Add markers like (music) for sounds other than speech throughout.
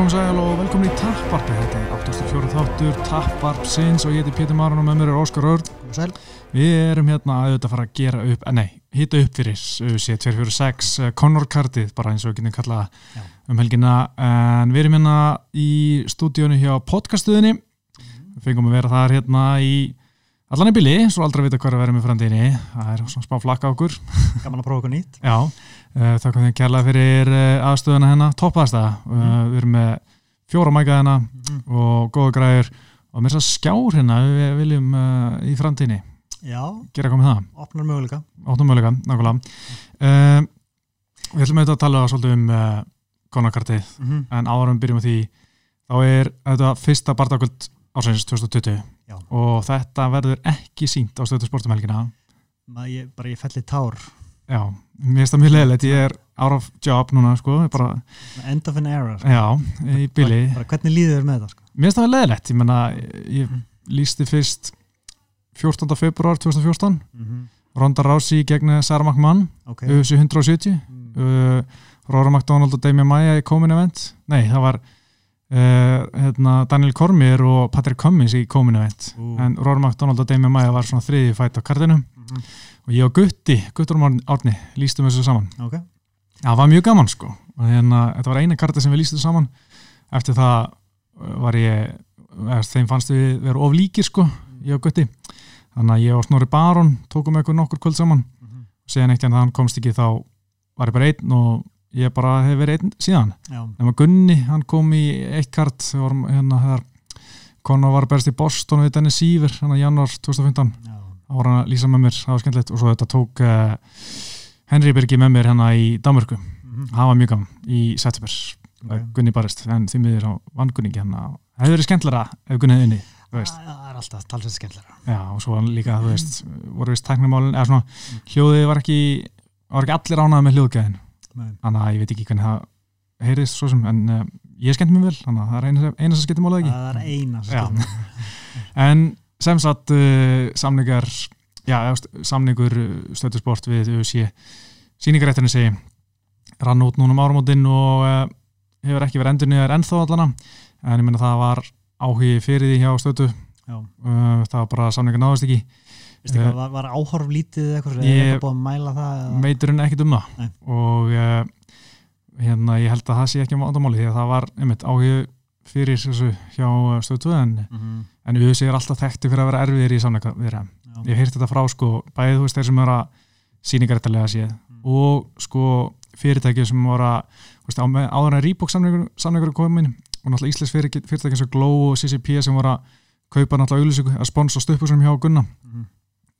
Komum sæl og velkomin í Tapparpi. Þetta er 84. þáttur Tapparpsins og ég heiti Pétur Marun og með mér er Óskar Örd. Við erum hérna að auðvitað fara að gera upp, eh, nei, hýta upp fyrir C246 Conor Cardið, bara eins og við getum kallað Já. um helgina. En við erum hérna í stúdíunni hjá podcastuðinni. Við fengum að vera þar hérna í allan í bili, svo aldrei vita hvað er að vera með framtíðinni. Það er svona smá flakka okkur. Gaman að prófa okkur nýtt. Já, uh, þakka þeim kærlega fyrir uh, aðstöðuna hennar, toppaðasta. Uh, við erum með fjóra mæka hennar og góða græður og með þess að skjár hérna við viljum uh, í framtíðinni Já, gera komið það, opnar möguleika. áttum möguleika, nákvæmlega. Við ætlum auðvitað að tala svolítið um konakartið Mm -hmm. en áður en við byrjum á því þá er þetta fyrsta barndagöld ásæðins 2020 Já. og þetta verður ekki sínt á stöðu sportumhelgina Ég, bara ég felli tár. Já, mér finnst það mjög leðilegt, ég er out of job núna sko, bara End of an era. Sko. Já, í bara hvernig líður þér með það? Sko? Mér finnst það leðilegt, ég menna, ég lísti fyrst 14. februar 2014, Mm -hmm. Ronda Rousey gegn Sarah McMahon, Ok. UFC 170, Mm. uh, Rora McDonald og Damien Maia í Comin Event, nei, það var uh, hérna, Daniel Cormier og Patrick Cummins í Comin Event, Ú. en Rora McDonald og Damien Maia var svona þriði fætt á kartinu Mhm. og ég og Gutti, Guttur Árni, lístum þessu saman. Ok. Já, það var mjög gaman sko og hérna, þetta var eina karta sem við lýstum saman eftir það uh, var ég eða, þeim fannst við vera of líkir sko ég og Gutti þannig að ég og Snorri Baron tókum eitthvað nokkur kvöld saman Mhm. síðan eitt en það hann komst ekki þá var ég bara einn og ég bara hef verið einn síðan nema Gunni, hann kom í vorum hérna þegar Conor var berst í Boston við Dennis Sýver hann í januar 2015 Já. þá var hann að lýsa með mér, það var skemmtilegt og svo þetta tók uh, Henry Birgi með mér hérna í Danmörku Mm -hmm. það var mjög gaman í september Ok. Gunni barist, en því miður á vann Gunni ekki hérna, það hefur verið skemmtilega ef Gunni hefði inni, Það er alltaf talsveit skemmtilega. já, og svo líka, þú veist, voru vist tæknumálin, eða svona, hljóðið var ekki var ekki allir ánægð með hljóðgæðin. Þannig að ég veit ekki hvernig það heyrðist svo sem, en uh, ég skemmt mér vel. Þannig að það er eina, sem skemmti málið ekki? Það er eina sem Já. skemmtilega. (laughs) en sem sagt uh, samningar já, eða, st- samningur stöðusport við UFC síningaréttinni segi rann út núna um áramótin og uh, hefur ekki verið endur niður ennþá allana en ég meina það var áhugi fyrir því hjá stöðu. Já. það var bara samningar náðast ekki Veistu Eh, hvað, var, var áhorf lítið eða eitthvað? ég-. Er eitthvað búið að mæla það? eða? meiturinn ekkit um það Nei. og uh, hérna ég held að það sé ekki vandamáli því að það var einmitt áhugi fyrir þessu hjá stöðu 2 en, Mhm. en UFC er alltaf þekkti fyrir að vera erfiðir í við Já. ég hef heyrt þetta frá sko, bæðið þú veist þeir sem eru að síningarættalega séð og sko fyrirtæki sem voru að veist, á, áður en Reebok samningur komin og náttúrulega Íslands fyrirtæki, fyrirtæki eins og Glow og CCP sem voru að kaupa náttúrulega auðlýsingu að sponsa stöppusum hjá Gunna Mhm.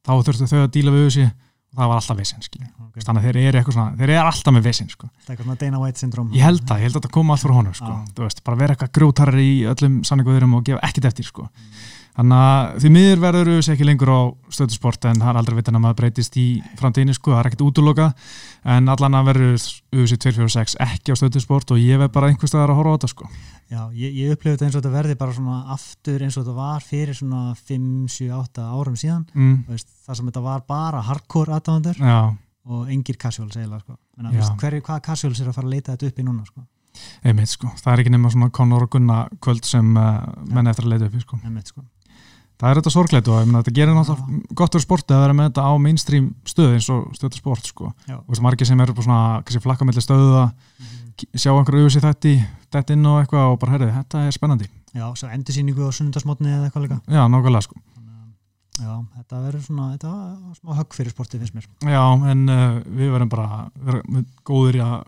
Þá þurftu þau að díla við þessi og það var alltaf vesinn skilja Ok. þannig að þeir eru svona, þeir eru alltaf með vesinn sko. Það er eitthvað svona Dana White syndrom. ég held það, ég held að þetta koma allt frá honum sko. Þú veist, bara vera eitthvað grjótarar í öllum samninguðurum og gefa ekkit eftir sko. Þannig að því miður verður þessi ekki lengur á stöðusport en það er aldrei vitan að maður breytist í framtíðinni sko, það er ekkit útloka en allan að verður UFC 246 ekki á stöðusport og ég veð bara einhvers staðar að horfa á þetta sko. Já, ég, ég upplifði þetta eins og þetta verði bara svona aftur eins og þetta var fyrir svona 5, 7, 8 árum síðan mm, veist, þar sem þetta var bara hardcore aðdáðandur og engir casuals eiginlega sko. Menna, Já. veist, hver, hvaða casuals er að fara að leita þetta upp í núna sko. einmitt sko það er ekki nema svona Conor og Gunna kvöld sem uh, menn eftir að leita upp í sko. Einmitt, sko. Það er þetta sorgleit og þetta gerir náttúrulega gott fyrir sportið að vera með þetta á mainstream stöð eins og stöðusport sko. Og veist, margir sem eru bara svona kannski flakka mellir stöðu Mhm. sjá einhverju auðvitað þetta þetta inn og eitthvað og bara herrið, þetta er spennandi. Já, svo endursýningu á sunnundasmotni eða eitthvað líka. Já, nákvæmlega sko. Já, þetta verður svona þetta var smá högg fyrir sportið finnst mér. Já, en uh, við verðum bara verðum góðir í að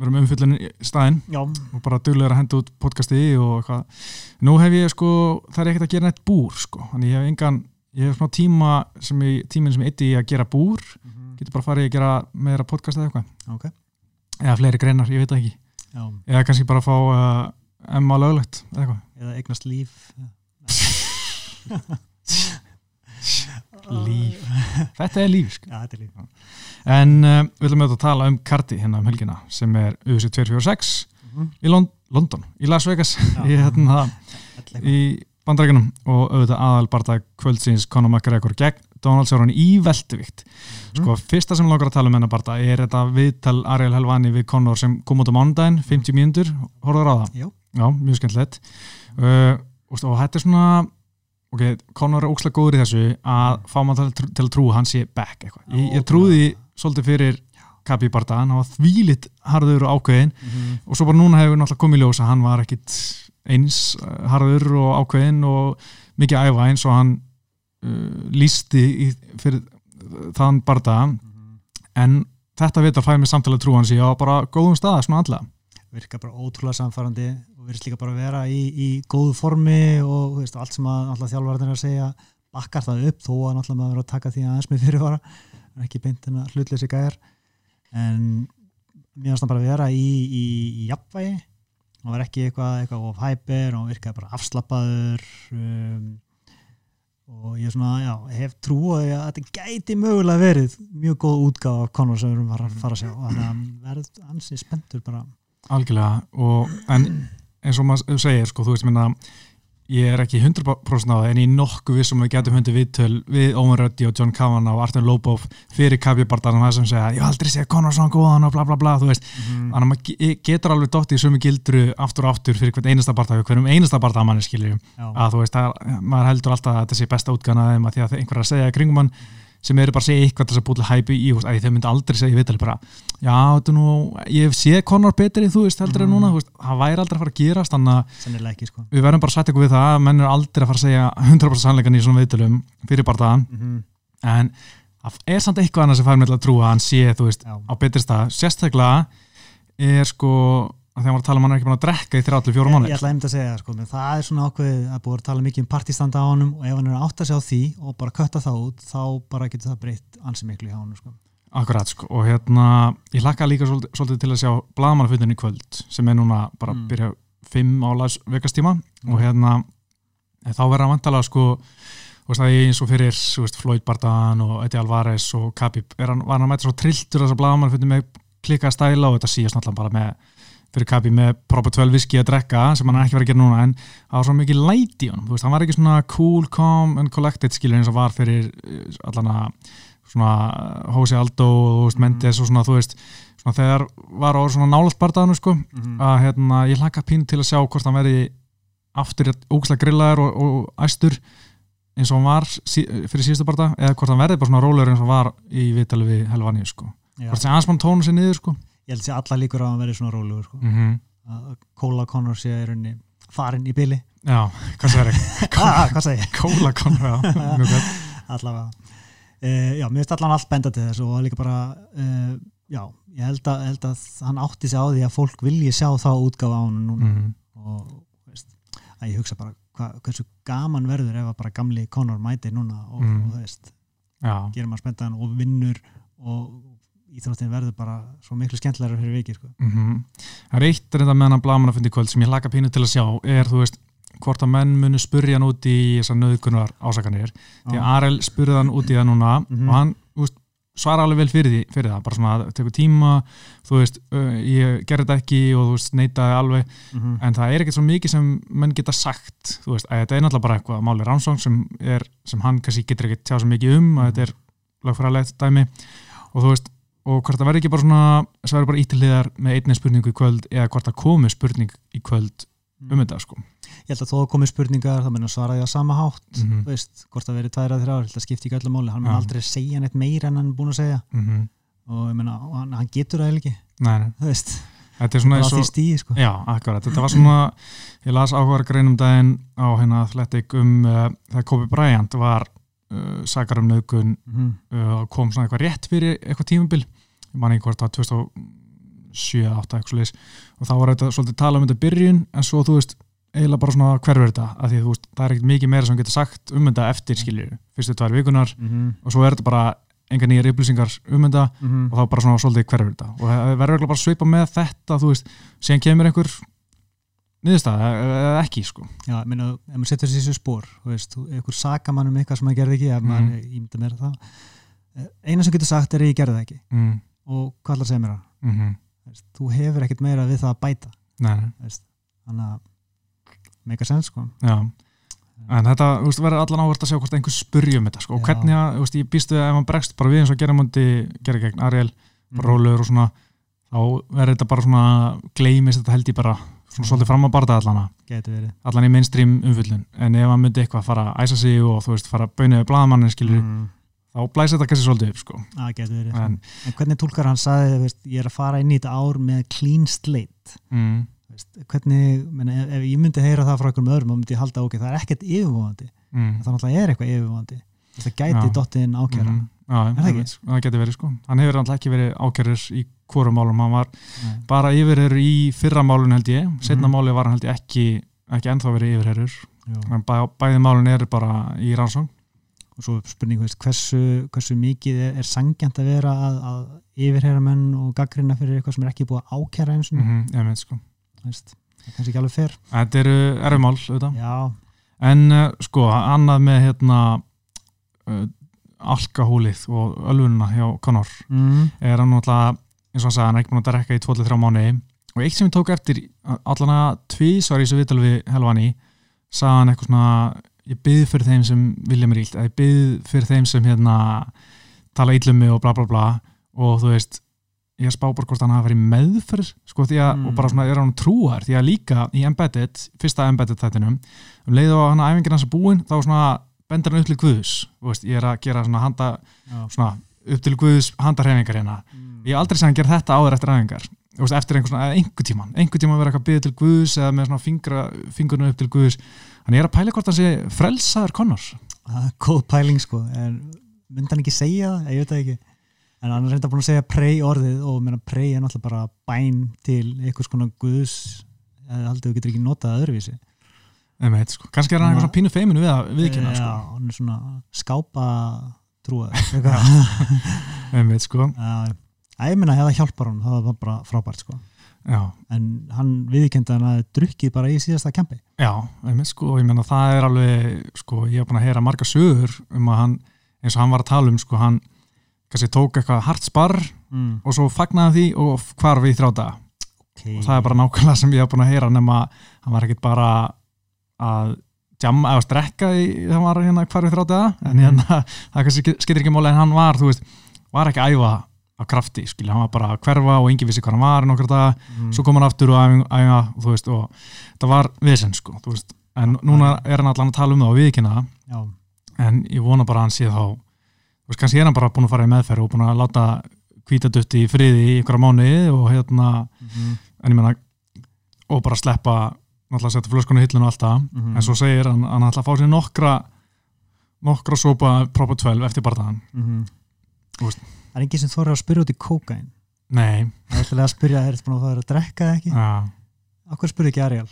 verðum umfyllin í staðinn Já, og bara duglegur að henda út podcasti og eitthvað. Nú hef ég sko, það er ekkert að gera neitt búr sko, þannig ég hef engan ég hef svona tíma sem ég, tíminn sem ég eitti í að gera búr, getur bara farið að gera meira podcast eða eitthvað, ok. Eða fleiri greinar, ég veit ekki. Já, eða kannski bara fá uh, Emma löglegt eða eitthvað. Eða eignast líf (laughs) (laughs) Líf. (laughs) þetta er líf sko. Já, þetta er líf en uh, við ætlum auðvitað að tala um karti hérna um helgina sem er UFC 246 Mhm. í Lond London, í Las Vegas (laughs) í, hérna, í bandarækjunum og auðvitað aðalbardag kvöldsins Conor McGregor gegn Donald Cerrone í velduvikt sko, fyrsta sem langar að tala um hennar barða er þetta viðtal Ariel Helvani við Conor sem kom út á mánudaginn 50 mínútur, horfður á það? Já. já, mjög skemmtilegt uh, og þetta er svona ok, Conor er ókslega góður í þessu að fá maður til, til að trúa hann sé back eitthvað, ég, ég trúði svolítið fyrir Kabi Barda, hann var þvílitt harður og ákveðin mm -hmm. og svo bara núna hefur náttúrulega komið í ljós að hann var ekkit eins uh, harður og ákveðin og mikið æfa eins og hann uh, lísti í, fyrir þann Barda en þetta veit að fæði mig samtalið trú hans í á bara góðum stað, svona allega virka bara ótrúlega samfærandi og virðist líka bara að vera í, í góðu formi og veist, allt sem að alltaf þjálfvarðin er að segja bakkar það upp þó að náttúrulega maður er að taka því aðeins með fyrirvara. Ekki beint en að hlutleysi gæðar en mér finnst það bara að vera í, í, í jafnvægi. Og var ekki eitthvað, eitthvað of hyper og virkaði bara afslappaður um, og ég svona, já, hef trú að þetta gæti mögulega verið mjög góð útgáð af Conor sem við erum að fara að sjá. Þannig að verð ansi spenntur bara Algjörlega, og, en eins og maður segir, sko, þú veist, minna ég er ekki 100% á það en ég er nokkuð við sem við getum hundi viðtöl við Ómar Rötti og John Kavanagh og Artur Lóbov fyrir kabjubartan og það sem segja, ég aldrei segja Conor svona góðan og bla bla bla, þú veist mm. þannig að maður getur alveg dótt í sömu gildru aftur og aftur fyrir hvern einasta barndag hverjum einasta barndag manni skilju Já. að þú veist, að, maður heldur alltaf að þetta sé besta útgana þeim að því að einhver er að segja kringum hann sem eru bara að segja eitthvað þess að til hæpi í veist, þau myndi aldrei segja í vitali bara já, þetta nú, ég séð Conor betri þú veist, heldur en Mhm. núna, veist, það væri aldrei að fara að gerast þannig að sko við verðum bara að setja ykkur við það að menn er aldrei að fara að segja 100% sannleikan í svona viðtölum fyrir barndagan mm -hmm. en það er samt eitthvað annars sem fær til að trúa að hann sé, þú veist, Já. á betri stað sérstaklega er sko að þegar maður tala um hann er ekki búin að drekka í 34 ég, mánu ég ætla einmitt að segja það sko, menn það er svona ákveðið að búið að tala mikið um partistanda á honum og ef hann er að átta sig á því og bara kötta það út þá bara getur það breytt ansi miklu í honum sko. Akkurat sko og hérna ég hlakka líka svolítið, svolítið til að sjá blagamannafundin í kvöld sem er núna bara að Mm. byrja 5 á Las Vegas tíma og hérna þá verður hann vantalega sko þú veist að ég eins og fyrir veist, Floyd Bardan og Eddie Alvarez og Khabib er hann, var hann að mæta svo trilltur að blagamannafundin með klikka stæla og þetta síðast náttúrulega bara með fyrir Khabib með proper 12 viski að drekka sem hann er ekki verið að gera núna en það var svo mikið læti í honum, þú veist, hann var ekki svona cool, calm and collected skilur eins og var fyrir eh, allan að svona Hósi Aldó og þú veist, Mendes og svona þú veist, svona þegar var á svona nálat bardaðinu sko, mm að hérna ég hlakka pín til að sjá hvort hann verði aftur ógslag grillaður og, og æstur eins og hann var sí, fyrir síðustu barda, eða hvort hann verði bara svona rólegur eins og hann var í vitali við Helvaníu sko, hvort sem hans mann tónu sér niður sko ég held að sé alla líkur á að hann verði svona rólegur sko. mm -hmm. að Kóla Connor sé í rauninni farin í bili Já, hvað það er (laughs) ah, hvað segi ég? Kóla konur, já, mjög gott (laughs) allavega uh, já, mér finnst allan allt benda til þess og líka bara uh, já, ég held að, held að hann átti sig á því að fólk vilji sjá þá útgáfa á hann núna mm. og veist, að ég hugsa bara hva, hversu gaman verður ef að bara gamli Conor mæti núna og, Mm. og þú veist, Já, gerir maður spenntan og vinnur og íþróttin verður bara svo miklu skemmtilegar fyrir vikið sko. mm Það er eitt reynda með hann blaman að fundi kvöld sem ég hlaka pínu til að sjá er, þú veist, hvort að menn munu spurja hann út í þessar nöðkunar ásakanir því að Arel spurði hann út í það núna Mhm. og hann veist, svara alveg vel fyrir, því, fyrir það bara svona að það tekur tíma þú veist, uh, ég gerði þetta ekki og þú veist, neitaði alveg mm -hmm. en það er ekkert svo mikið sem menn geta sagt þú veist, að þetta er náttúrulega bara eitthvað máli rannsóng sem, er, sem hann kannski getur ekki tjá svo mikið um að þetta er lagfræðilegt dæmi og þú veist, og hvort það verði ekki bara svona verði bara ítiliðar með einni spurningu í kvöld eða hvort það komi spurning í kvöld um þetta sko. Ég held að þó komið spurningar þá menn að svara því á sama hátt mm þú veist, hvort það verið tvær að þrjár, þetta skipti ekki öllu máli. Hann mun Já. aldrei segja neitt meira en hann er búin að segja. -hmm. og ég meina, hann, hann getur það ekki Nei, nei, þú veist, þetta er svona og stíði sko. Já, akkurat, þetta var svona ég las áhugaður grein um daginn á hérna Athletic um uh, þegar Kobe Bryant var uh, sakar um nöðgun mm uh, kom svona eitthvað rétt fyrir eitthvað tímabil. Ég man ekki hvort það 2007-2008 eitthvað svoleiðis. Og þá var þetta svolítið tala um þetta byrjun en svo þú veist eiginlega bara svona hverfur þetta af því að þú veist það er ekkert mikið meira sem getur sagt um þetta eftir skiljur fyrstu tvær vikunar -hmm. og svo er þetta bara enga nýjar upplýsingar um þetta Mm og þá bara svona svolítið hverfur þetta. Og það verður örugglega bara að svipa með þetta þú veist, síðan kemur einhver niðurstað eða ekki sko. Já, ég meina, ef maður setur þessi spór þú veist, einhver sakamann um eitthvað sem maður gerði ekki ef maður ímynda mér það Eh, eina sem getur sagt er að ég gerði það ekki. Mm, og hvað ætlar að segja mér það? Mm -hmm. Þú hefur ekkert meira við það að bæta. Þannig að make a sense sko. Já. En þetta þú veist, verður allan ávert að sjá hvort einhver spurði um þetta sko, og hvernig að, þú veist, ég býstu ef hann bregst bara við eins og gera múndi, gera gegn Ariel bara Mhm. rólegur og svona þá verður þetta bara svona gleymist þetta held ég bara svona svolítið fram á barða allana allan í mainstream umfyllun en ef hann myndi eitthvað fara að æsa sig og þú veist fara að bauðna við blaðamannin skilur mm. þá blæs þetta kannski svolítið upp sko. Það verið. En, en hvernig tólkar hann saði veist, ég er að fara inn í þetta ár með clean slate? Mm, veist, hvernig, menn, ef, ef ég myndi heyra það frá einhverjum öðrum þá myndi ég halda ok, það er ekkert yfirvóðandi mm, það náttúrulega er eitthvað yfirvóðandi það gæti dottin ákjæra mm, já, það einmitt, það getur verið sko. Hann hefur alltaf ekki verið ákjörður í hvorum málum hann var Nei. bara yfirherur í fyrra málun held ég. Setna Mhm. máli var hann held ég ekki ekki ennþá verið yfirherur Já. en bæ, bæði málun eru bara í rannsóng og svo spurning hversu, hversu mikið er, er sangjant að vera að, að yfirheyra menn og gaggrina fyrir eitthvað sem er ekki búið að ákjæra eins og mm -hmm, sko. Það er kannski ekki alveg fyrr þetta eru erfumál En uh, sko, annað með hérna uh, alkahólið og ölfununa hjá Conor mm. er hann náttúrulega, eins og hann sagði, hann er ekki búin að drekka í 2-3 mánu og eitt sem ég tók eftir allan að tvísvar í þessu viðtal við Helvani sagði hann eitthvað svona ég byði fyrir þeim sem vilja mér ílt ég byði fyrir þeim sem hérna tala íllum mig og bla bla bla og þú veist, ég spá bara hvort hann hafa verið meðferð, sko því að Mm. og bara svona er hann trúar, því að líka í Embedded fyrsta Embedded þættinum um leið og hann að æfingin hans er búin, þá svona bendur hann upp til Guðus, veist, ég er að gera svona handa, svona upp til Guðus handarhefingar hérna, Mm. ég hef aldrei segja hann gera þetta áður eftir veist, eftir einhver svona, einhver tíman, einhver tíman vera eitthvað byggð til Guðus eða með fingra, fingurnu upp til Guðus hann er að pæla hvort hann sé frelsaður Connor það er góð pæling sko. En myndi hann ekki segja það, ég veit það ekki. En hann er reynda búin að segja prey orðið og meina prey er náttúrulega bara bæn til einhvers konar guðs eða haldið þú getur ekki notað öðruvísi meit, sko. kannski er hann eitthvað svona pínu feiminu við að viðkynna já, sko. hann er svona skápa trúað meit, (laughs) sko. Já, ég meina að það hjálpar hann, það var bara frábært sko. já, En hann viðkendi hann að drukkið bara í síðasta kempi. já, einmitt, sko, og ég meina það er alveg, sko, ég hef búin að heyra marga sögur um að hann, eins og hann var að tala um, sko, hann kannski tók eitthvað hart sparr Mm. og svo fagnaði því og hvarf í þrjá daga Okay. og það er bara nákvæmlega sem ég hef búin að heyra nema hann var ekkit bara að jamma eða strekka í hann var hérna þrjá daga. En Mhm. hérna, (laughs) það kannski skilur ekki máli en hann var, þú veist, var ekki að æfa á krafti, skilja, hann var bara að hverfa og enginn vissi hvað hann var í nokkra daga. Mm. svo kom hann aftur og æfa, þú veist, og það var vesen, sko, þú veist. En núna er hann allan að tala um það og viðkynna það. Já, en ég vona bara að hann sé þá þú veist, kannski er hann bara búin að fara í meðferð og búin að láta hvítadutti í friði í einhverja mánuði og hérna Mhm. en ég meina og bara sleppa, náttúrulega setja flöskunu hillinu og allt það, Mhm. en svo segir hann hann ætla að fá sér nokkra nokkra sopa proper 12 eftir barðan Mhm. Þú veist. Það er enginn sem þóra að spyrja út í kókain. nei, Það er alltaf að spyrja, er þetta búin að fara að drekka eða ekki? ja, Akkur spyrja ekki Ariel?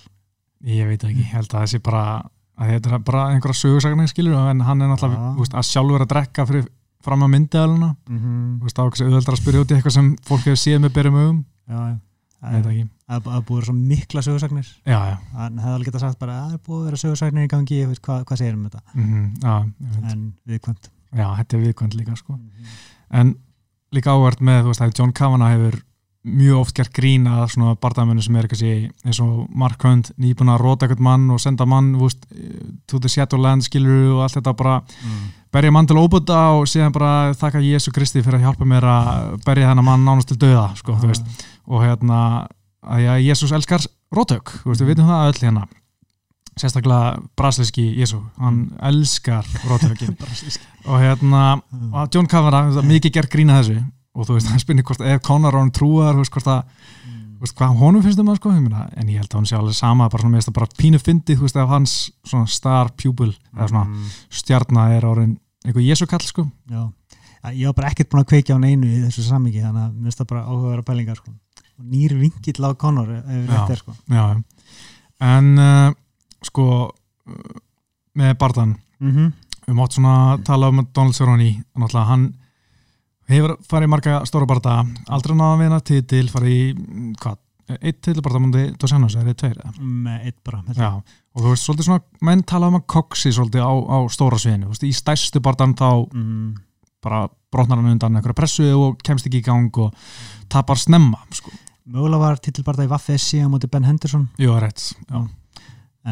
ég veit það ekki ég held að þessi bara að þetta er bara einhverja sögursagnar skilur en hann er náttúrulega Ja. þú veist, að sjálfur að drekka fyrir fram að myndaðaluna Mm -hmm. þá er auðveldar að spyrja út í eitthvað sem fólk hefur séð með byrjum augum Já, það er- búið svo mikla sögursagnir. já, já Hann hefði alveg getað sagt bara, að það er búið að vera sögursagnir í gangi, veit hvað, hvað segir um þetta? mm já, ég veit. En viðkvæmt. já, þetta er viðkvæmt líka sko. en líka áhvert með þú veist, að John Kavanagh hefur mjög oft gert grín að svona bardamennu sem er eitthvað eins og Mark Hunt nýbúin að róta eitthvað mann og senda mann veist, to the Shadowland skilur og allt þetta bara Mm. berja mann til óbúta og síðan bara þakka Jésu Kristi fyrir að hjálpa mér að berja þennan mann nánast til döða sko, þú veist, og hérna að já, Jésús elskar rótök þú veist, við veitum það öll hérna. Sérstaklega brasilíski Jésu hann elskar rótökin. (laughs) Og hérna, og John veist, mikið gert grína þessu og þú veist, hann spynir hvort ef Conor á hann trúar þú veist, hvort að, þú veist, hvað honum finnst um það sko, en ég held að hann sé alveg sama bara svona með þetta bara pínu fyndið, þú veist, ef hans svona star pupil, eða svona Mm. stjarnar er orðin einhver Jésu kall sko Já, ég var bara ekkert búin að kveikja á neinu í þessu samingi þannig að mér finnst það bara áhugaverða pælingar sko. og nýr vingill á Conor ef Já. þetta er sko. já, en uh, sko uh, með Bardan mm -hmm. við mátt svona tala um Donald Cerrone hann hefur farið marga stóra barða aldrei náða að vinna titil farið í, hvað, eitt titil barða múndi Dos Anjos, er þið tveir með eitt bara Já, og þú veist, svolítið svona menn tala um að koksi svolítið á, á stóra sviðinu, í stærstu barðan þá mm, bara brotnar hann undan einhverja pressu og kemst ekki í gang og tapar snemma, sko. Mögulega var titilbarða í Vaffi SC á móti Ben Henderson. Jú, það rétt, já,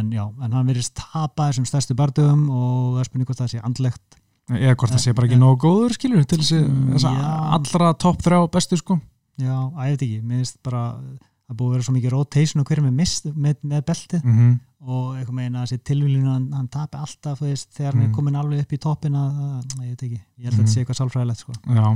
en já, en hann verðist tapa þessum stærstu bardugum og það er spurning hvort það sé andlegt eða hvort það sé bara ekki nógu góður, skilur, til þessi, Mm, þessa já. allra topp þrjá bestu, sko já, að ég veit ekki, mér finnst bara það er búið að vera svo mikið rotation og hverju með, mist, með, með beltið mm og eitthvað meina að þessi tilvílinu hann, hann tapi alltaf veist, þegar hann Mm. er komin alveg upp í toppin að, að, ég veit ekki, ég held að þetta sé eitthvað sálfræðilegt sko. Já,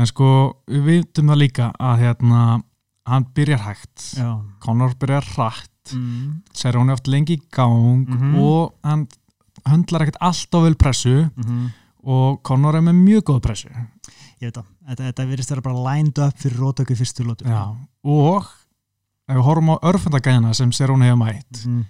en sko við vitum það líka að hérna hann byrjar hægt, Já, Conor byrjar hratt mm. Cerrone oft lengi í gang Mhm. og hann höndlar ekkert alltaf vel pressu Mm og Conor er með mjög góð pressu. Ég veit það, þetta, þetta virðist vera bara lined up fyrir rótöku fyrstu lótu Já, og ef við horfum á örfendagæðina sem Cerrone hefur mætt mm.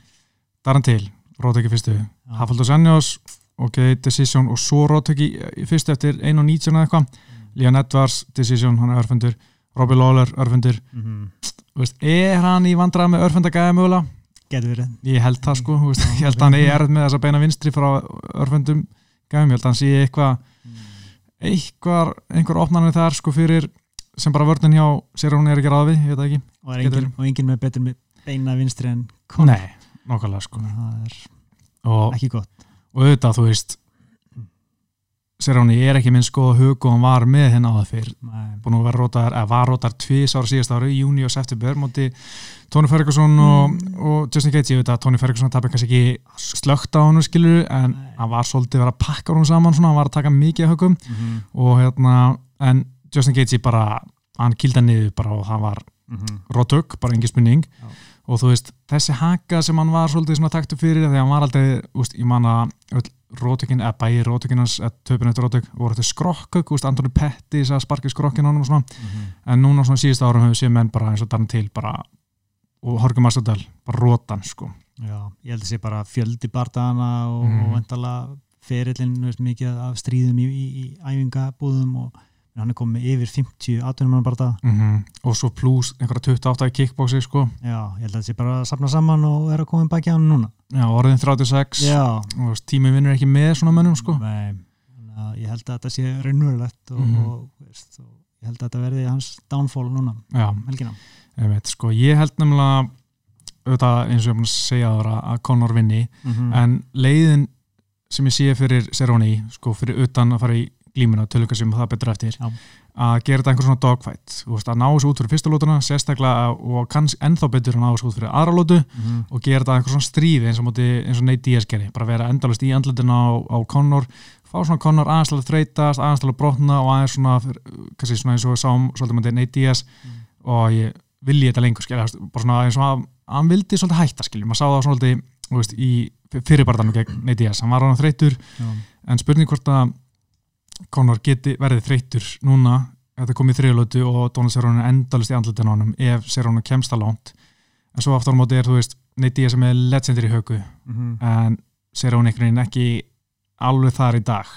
þar hann til, róttöki fyrstu. Hafaldur Sanjós, ok, decision og svo róttöki í fyrstu eftir 1.19 eða eitthvað, Leon Edwards decision, hann er örfendur, Robbie Lawler örfendur, mm. Þú veist, er hann í vandrað með örfendagæði mögulega? Getur verið. Ég held það sko, veist, ég held að hann er erð með þessa beina vinstri frá örfendum gæðum, ég held að hann sé eitthvað eitthvað, einhver opnarnir þar sko fyrir, sem bara vörðin hjá sér hún er ekki ráði, ég veit ekki. Og, engin, og engin með betur með beina vinstri en. Nei, nokkulega sko. Það er og, ekki gott. og auðvitað, þú veist sér hún er ekki minn sko hug og hann var með henn á það fyrr búin að vera rótar, eða var rótar tvís ára síðast ári, í júni og september móti Tony Ferguson og, og Justin Gaethje, ég veit að Tony Ferguson tapir kannski ekki slögt á hann skilur en Nei. hann var svolítið að vera að pakka hún saman svona, hann var að taka mikið af högum mm og hérna, en Justin Gaethje bara, hann kilda niður bara og það var -hmm. rótök, bara engin spurning. Já. og þú veist, þessi haka sem hann var svolítið svona taktu fyrir, því hann var aldrei úst, ég man að rótökin, eða bæði rótökin hans, eða töpun eftir rótök voru þetta skrokkök, úst, Antoni Pettis að sparki skrokkin honum og svona. En núna svona síðust árum hefur séð menn bara eins og þannig til bara og Horkum Astadal, bara rótan sko. Já, ég held að sé bara fjöldi barndagana og, Mhm. og vendala ferillin mikið af stríðum í, í, í æfingabúðum og hann er komið yfir 50 atvinnumann barndaga mm og svo pluss einhverja 28 í kickboxi sko. Já, ég held að það sé bara að sapna saman og er að koma baki á hann núna. Já, orðin 36 Já, og tími vinnur ekki með svona mönnum sko. Nei, ég held að þetta sé raunverulegt og, Mhm. og, veist, og ég held að þetta verði hans downfall núna ég veit, sko, ég held nefnilega auðvitað eins og ég er búin að segja það að Conor vinni, mm en leiðin sem ég sé fyrir Cerrone sko, fyrir utan að fara í glímuna tölunga sem það betur eftir Já. að gera þetta einhver svona dogfight veist, að ná þessu út fyrir fyrsta lótuna sérstaklega og kannski ennþá betur að ná þessu út fyrir aðra lótu -hmm. og gera þetta einhver svona stríði eins og, og Nate Diaz gerði, bara vera endalust í andlutin á, á Conor, fá svona Conor aðeins til að þreytast, aðeins til að brotna og aðeins svona, kannski svona eins og sáum svolítið með Nate Diaz Mm. og ég vilji þetta lengur, skilja, bara svona eins og að hann vildi svolítið hætta, skilja, maður sá það svolítið veist, í fyrirbarðanum gegn Nate Diaz, hann var hann þreytur en spurning hvort að Conor geti verið þreytur núna. Þetta kom í þriðlötu og Donald Cerrone er endalist í andlutin á honum ef Cerrone kemst það langt. En svo aftur á móti er þú veist Nate Diaz sem er legendir í högu Mm en Cerrone einhvern veginn ekki alveg þar í dag.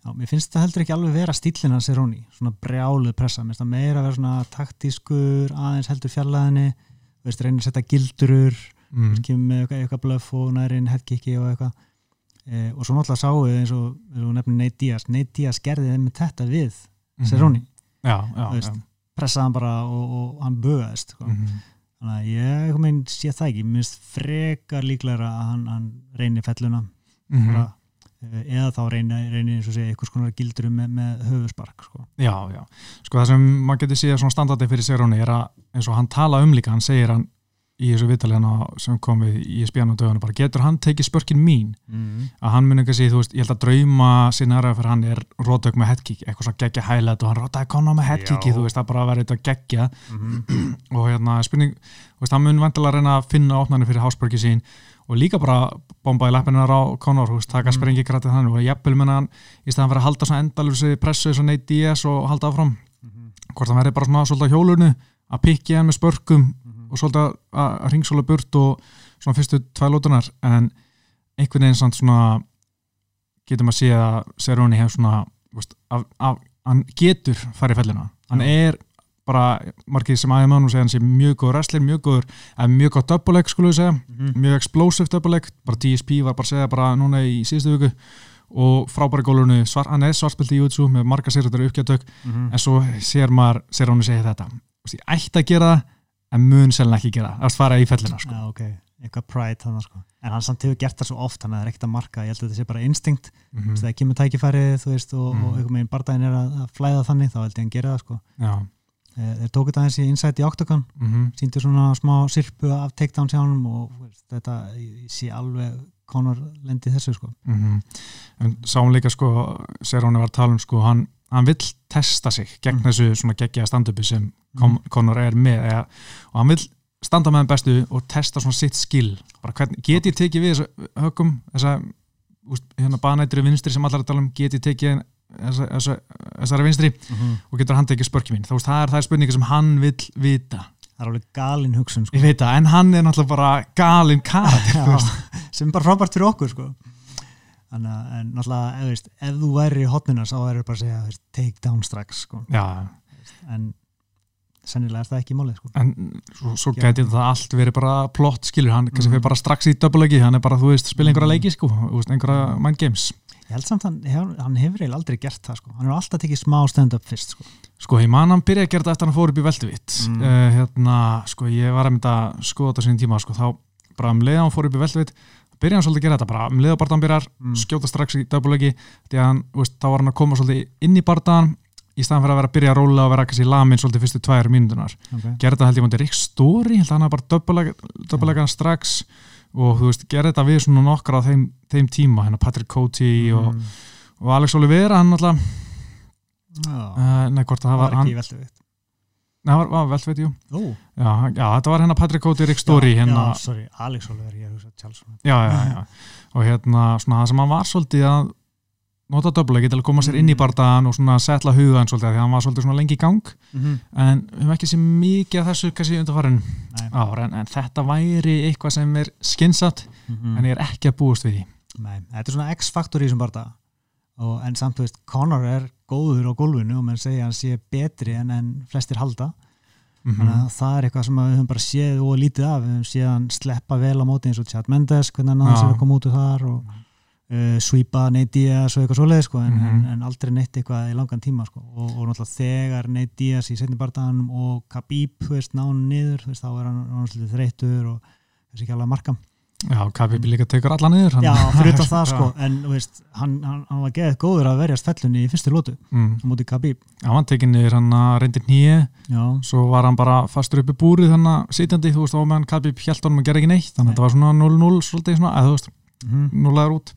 Já, mér finnst það heldur ekki alveg vera stílinn hans Seróni, svona brjáluð pressa. Mér finnst það meira að vera svona taktískur aðeins heldur fjallaðinni reynir að setja gildurur mm. kemur með eitthvað, blöff og nærin headkicki og eitthvað e, og svo náttúrulega sáu við eins og, og nefnir Nate Diaz Nate Diaz gerði þeim með þetta við já. pressaði hann bara og, og hann bugaðist sko. Mm. þannig að ég veginn sé það ekki mér finnst frekar líklega að hann, hann reynir felluna Mm. bara, e, eða þá reynir, eins og segja eitthvað skonar gildurum með, með höfuspark sko. já, já, sko það sem maður getur síðan svona standardi fyrir Cerrone er að eins og hann tala um líka, hann segir hann í þessu viðtalina sem kom við í spjánu dögunu, bara getur hann tekið spörkin mín mm. að hann muni ekki að segja, þú veist, ég held að drauma sinnaðra fyrir hann er rótök með headkick eitthvað svona geggja highlight og hann rótaði kona með headkicki þú veist, það bara að vera eitthvað geggja Mm (clears throat) og hérna, spurning, þú veist, hann mun vantilega reyna að finna opnarnir fyrir hásbörki sín og líka bara bomba í lappinar á Conor, þú veist, taka Mhm. sprengi grætið hann og jafnvel menna hann, í staðan fyrir að halda svona endalursi pressu Nate Diaz og halda áfram -hmm. hvort hann verði bara svona svolítið á hjólurnu að pikki hann með spörkum og svolítið að- ringsóla burt og svona fyrstu tvæ lótunar en einhvern veginn samt svona getur maður að sé að Cerrone hefur svona veist, af, af, hann getur farið fellina. Hann er bara margir sem aðeins maður segja hann sé mjög góður wrestler, mjög góður eða mjög góð double-leg skulle við segja. Mhm. mjög explosive double-leg, bara DSP var bara að segja bara núna í síðustu viku. Og frábæri gólurnu, svar, hann er svartspilt í YouTube með marga sérrættar uppgjöðtök Mhm. en svo sér maður, sér hún að segja þetta ég ætti að gera það en mun selin ekki gera það, að fara í fellina sko. Já, ok, eitthvað pride þannig sko. en hann samt hefur gert það svo oft hann er ekkert að marka, ég held að þetta sé bara instinct mm mm. þegar kemur tækifærið veist og, Mhm. og einhver meginn bardaginn er að, að flæða þannig þá held ég að hann gera það sko. Eh, þeir tók þetta aðeins í Insight í Octagon mm síndu svona smá sirpu af takedown sjánum og veist, þetta, sé alveg Conor lendi þessu sko -hmm. en sáum líka sko Seróni var að tala um sko hann, hann vill testa sig gegn Mm. þessu svona geggja standupi sem Mm. Conor er með eða, og hann vill standa með þeim bestu og testa svona sitt hvern, get ég tekið við þessu högum þessa hérna banættri vinstri sem allar að tala um get ég tekið þessa, þessa, þessari vinstri og getur hann tekið spörki mín, þú veist það er, er spurningi sem hann vill vita. Það er alveg galin hugsun sko. Ég veit það, en hann er náttúrulega bara Já, veist. sem bara frábært fyrir okkur sko Þannig að en náttúrulega ef, veist, ef þú væri í hotnina þá væri bara að segja veist, take down strax sko. já, en sennilega er það ekki málið sko. en svo, svo gæti það allt verið bara plott skilur, hann kannski Mhm. fyrir bara strax í döpuleiki, hann er bara, þú veist, spila einhverja Mhm. leiki sko, veist, einhverja mind games ég held samt hann, hef, hann hefur eiginlega aldrei gert það sko. hann hefur alltaf tekið smá stand-up fyrst sko. sko, ég man hann byrjaði að gera þetta eftir að hann fór upp í velduvitt Mm. uh, hérna, sko, að að leiða hann í svolítið að gera þetta bara um leiða barðan byrjar, Mm. skjóta strax í döpuleiki, því að hann, veist, þá var hann að koma svolítið inn í barðan í staðan fyrir að vera að byrja að róla og vera kannski lamin svolítið fyrstu tvær mínútunar okay. gerði þetta held ég mútið Rick Story held að hann hafi bara döpulega hann strax og þú veist, gerði þetta við svona nokkra á þeim, þeim tíma, hérna Patrick Coty og, mm. og Alex Oliveira hann alltaf, Já, uh, nei hvort að það var hann, nei það var, var vel veit jú. Ó, já, já, þetta var hérna Patrick Coty, Rick Story hérna, já, sorry, Alex Oliver, ég hugsa Charles já, já, já. Og hérna, svona það sem hann var svolítið að nota döpulega til að koma sér inn í Mm. bardaðan og svona setla hugan svolítið, því að hann var svolítið svona lengi í gang. Mm -hmm. en við höfum ekki sér mikið af þessu kannski undarfarin Nei. ár, en, en þetta væri eitthvað sem er skynsat mm en ég er ekki að búast við því. Nei, þetta er svona X-faktor í þessum barða og en samt, er góður á gólfinu og menn segja að hann sé betri en, en flestir halda mm þannig að það er eitthvað sem að við höfum bara séð og lítið af, við höfum séð hann sleppa vel á móti eins og Chad Mendes, hvernig hann Já. sér að koma út úr þar og uh, sweepa Nate Diaz og eitthvað svoleið sko, en, Mhm. en, en aldrei neitt eitthvað í langan tíma sko. og, og náttúrulega þegar Nate Diaz í setni barðanum og Khabib þú veist, ná hann niður, veist, þá er hann, svolítið þreytur og þessi ekki alveg að marka Já, Khabib líka tekur alla niður hann. Já, fyrir utan það (laughs) sko, en veist, hann, hann, hann var geðið góður að verjast fellunni í fyrstu lótu mm. á móti Khabib Já, hann tekið niður hann að reyndir nýje Já, svo var hann bara fastur upp í búrið hann að sitjandi, þú veist, og meðan Khabib hjælt honum að gera ekki neitt, þannig að Nei. þetta var svona 0-0 svolítið svona, eða þú veist, mm 0 er út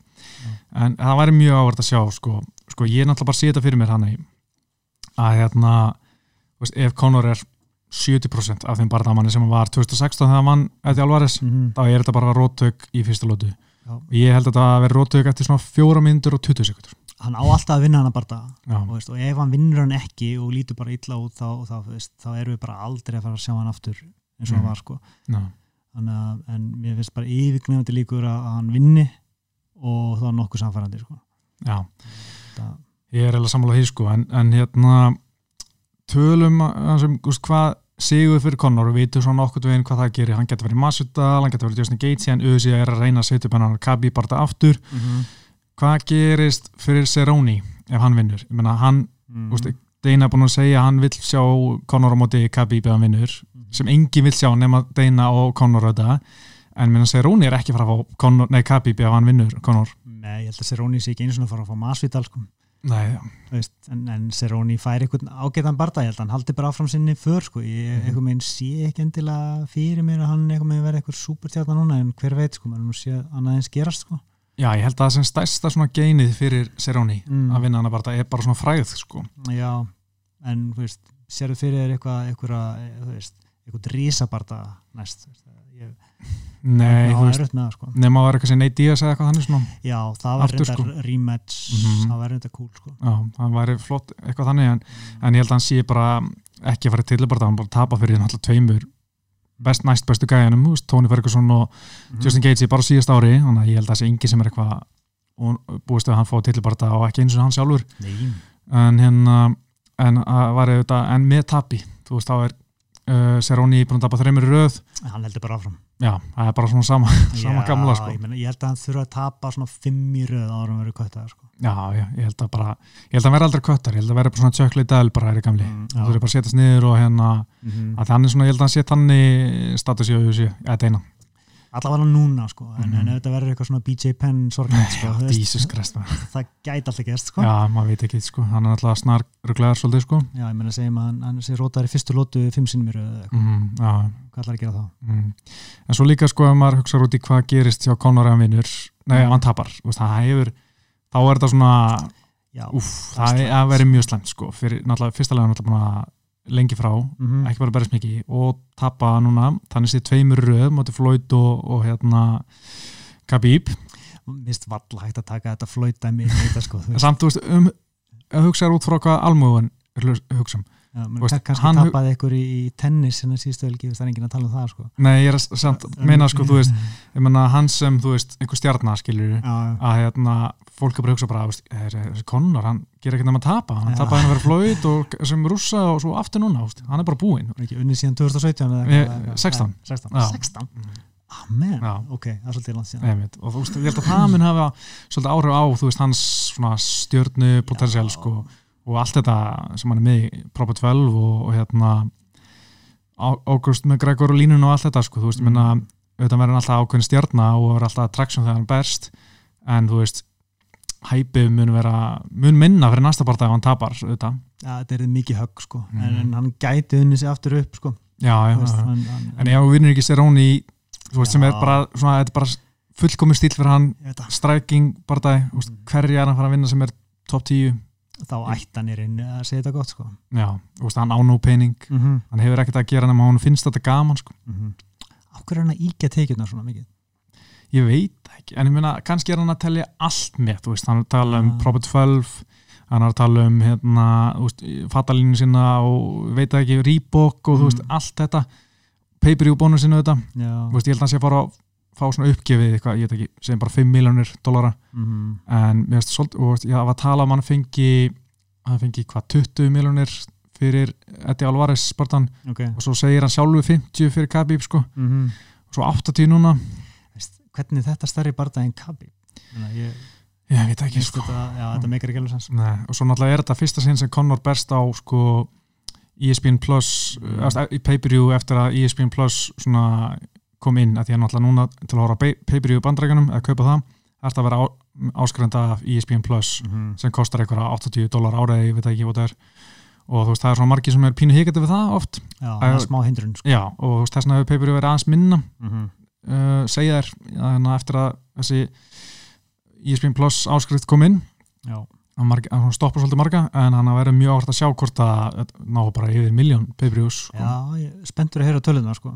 en það væri mjög áverð að sjá sko, sko ég er náttúrulega bara að setja fyrir mér hann að hérna veist, ef Conor er 70% af þeim barðamanni sem var 2016 þegar vann Eddie Alvarez, -hmm. þá er þetta bara róttök í fyrsta lótu ég held að þetta veri róttök eftir svona fjóra myndur og 20 sekundur Hann á alltaf að vinna hann að barða og, og ef hann vinnur hann ekki og lítur bara illa út þá, þá, veist, þá erum við bara aldrei að fara að sjá hann aftur eins og Mhm. hann var sko. að en mér finnst bara yfirgnefandi líkur að, hann vinni og þá nokkuð samfærandi sko. já það, Ég er eiginlega sammála því sko en, en hérna tölum að hvað sigur fyrir Conor við vitum svona okkur veginn hvað það gerir. Hann getur verið Masvidal, hann getur verið Justin Gaethje en auðvitað er að reyna að setja upp hann Kabi bara aftur. Mm -hmm. hvað gerist fyrir Cerrone ef hann vinnur? Ég meina hann, mm úst, Deina er búin að segja að hann vill sjá Conor á móti Kabi hann vinnur sem engin vill sjá nema Deina og Conor þetta en minna Cerrone er ekki fara að fá Kabi hann vinnur Conor Nei, ég held að Seroni sé ekki einu svona að fara að fá Masvidal sko. Nei, Þú veist, en, en Seroni fær einhvern ágætan barða, ég held að hann haldi bara áfram sinni för, sko, ég Mhm. einhvern veginn sé ekki endilega fyrir mér að hann einhvern veginn verði eitthvað supertjarnar núna, en hver veit, sko, maður nú sé annað eins gerast, sko. já ég held að það sem stærsta svona geinið fyrir Cerrone Mm. að vinna hann bara er bara svona fræð sko Já, en, þú veist, sérðu fyrir þér eitthvað, eitthvað, þú veist, eitthvað rísabarda næst, þú veist, ég, Nei, þú veist, er það, sko. nema að vera eitthvað sem Nate Diaz eða eitthvað þannig svona Já, það var reyndar sko. rematch, Mhm. það var reyndar cool, sko. Já, það væri flott eitthvað þannig en, en ég held að hann sé bara ekki að fara til bara hann bara tapa fyrir náttúrulega tveimur best, næst bestu veist, Tony Ferguson og Mhm. Justin Gaethje bara síðast ári þannig að ég held að það sé engi sem er eitthvað og búist að hann fá til bara og ekki eins og hann sjálfur Nei, en hérna en, að væri þetta, en með tapi þú veist, þá er uh, Cerrone búin að tapa þreymur í röð hann heldur bara áfram. Já, það er bara svona sama, (laughs) sama Já, gamla sko. ég, meina, ég held að hann þurfa að tapa svona fimm í röð áður en verið kvöttaðar sko. já, já, ég held að bara ég held að hann verði aldrei köttar, ég held að verði bara svona tjökli del bara er í gamli, Mm, þú þurfi bara að setjast niður og hérna Mhm. að hann er svona, ég held að hann sé þannig status í auðvitað, eða deina allavega núna sko en, Mhm. en ef þetta verður eitthvað svona BJ Penn sorglega sko, þú veist, Christ maður. (laughs) það gæti alltaf gerst sko Já, maður veit ekki, sko, hann er alltaf snar ruglegar svolítið, sko Já, ég meina að segja að hann, hann sé rótar í fyrstu lótu fimm sinnum í röð eða eitthvað, mm, Já, hvað ætlar að gera þá? mm. En svo líka, sko, ef maður hugsa út í hvað gerist hjá hann vinnur Nei, ef hann tapar, það hefur þá er þetta svona, Já, úff, það það er vera mjög slæmt, sko fyrir, náttúrulega, fyrsta lega lengi frá mhm, ekki bara berðast mikið og tapa núna. Þannig sé tveimur röð móti Floyd og, og hérna Khabib. Mist valla hægt að taka þetta flóitæmi í þetta sko, samt, þú veist, um að hugsa út frá hvað almúðun er hugsa um já, veist, kannski hann- tapaði ykkur í, tennis síðustu helgi, það er enginn að tala um það sko nei, ég er að samt, meina sko, þú veist ég meina hans sem, þú veist, einhver stjarnar skilur Já, að hérna, fólk er bara að hugsa bara, þú veist, er, er, þessi Conor, hann gerir ekkert nema að tapa, hann Já. tapaði hann að vera Floyd og sem rússa og svo aftur núna, þú veist, hann er bara búinn var ekki unnið síðan 2017 eða eitthvað, eða- 16. eða- 16, Já. 16. Amen, Já. ok, það er svolítið langt síðan Einmitt. og þú veist, ég held að það mun hafa svolítið áhrif á, þú veist, hans svona stjörnu potensiál, Já. sko og allt þetta sem hann er með í Proper 12 og, og hérna Á- Ágúst með Gregor og línun og allt þetta, sko, þú veist, ég Mm. minna auðvitað verður hann alltaf ákveðin stjarna og verður alltaf attraction þegar hann berst en þú veist, hæpið mun vera mun minna fyrir næsta part ef hann tapar auðvitað, Já, þetta er mikið högg sko en, Mhm. en hann gæti unnið sig aftur upp sko já, já, veist, já. hann, hann, en ef þú vinnur ekki Seróni þú veist, sem er Já. bara, svona, þetta er bara fullkomi stíl fyrir hann, ég striking bardagi, mm. Hverja er hann fara að vinna sem er top 10 þá ætti hann er inn að segja þetta gott sko Já, þú veist, hann á nú pening mm -hmm. hann hefur ekkert að gera nema hann finnst þetta gaman sko. Á hverju er hann að íkja tekjurnar svona mikið? ég veit ekki, en ég meina kannski er hann að telja allt með, þú veist, hann er að tala um Ah. Proper 12, hann er að tala um hérna, þú veist, fatalínu sinna og veit ekki, Reebok og þú veist, Mm. allt þetta pay-per-view bónusinu þetta, Já, þú veist, ég held að hann sé að fara að fá svona uppgefið eitthvað, ég veit ekki, segjum bara 5 miljónir dollara, mm en mér veist svolítið, og ég var að tala um hann fengi hann fengi hvað, 20 miljónir fyrir Eddie Alvarez spartan ok. Og svo segir hann sjálfu 50 fyrir Khabib sko, mm og svo 80 núna. Veist, Hvernig er þetta stærri barða en Kabi? Ég ég veit ekki sko. þetta, já, þetta meikar ekki alveg Nei, og svo náttúrulega er þetta fyrsta sinn sem Conor berst á sko ESPN Plus Mm. í pay-per-view eftir að ESPN Plus svona kom inn að því að náttúrulega núna til að pay- pay-per-view bandrækjunum eða kaupa það, er að vera á, áskrenda af ESPN Plus mm sem kostar einhverja 80 dólar árið, ég veit ekki hvað það er og þú veist, það er svona margir sem er pínu hikandi við það oft, Já, það er smá hindrun sko. já, og þú veist, þess vegna hefur pay-per-view verið aðeins minna mm -hmm. uh, segja þér að eftir að þessi ESPN Plus áskrift kom inn Já, að að hún stoppa svolítið marga en hann að vera mjög áhvert að sjá hvort að ná bara yfir miljón peibriús sko. já spenntur að heyra tölunar sko.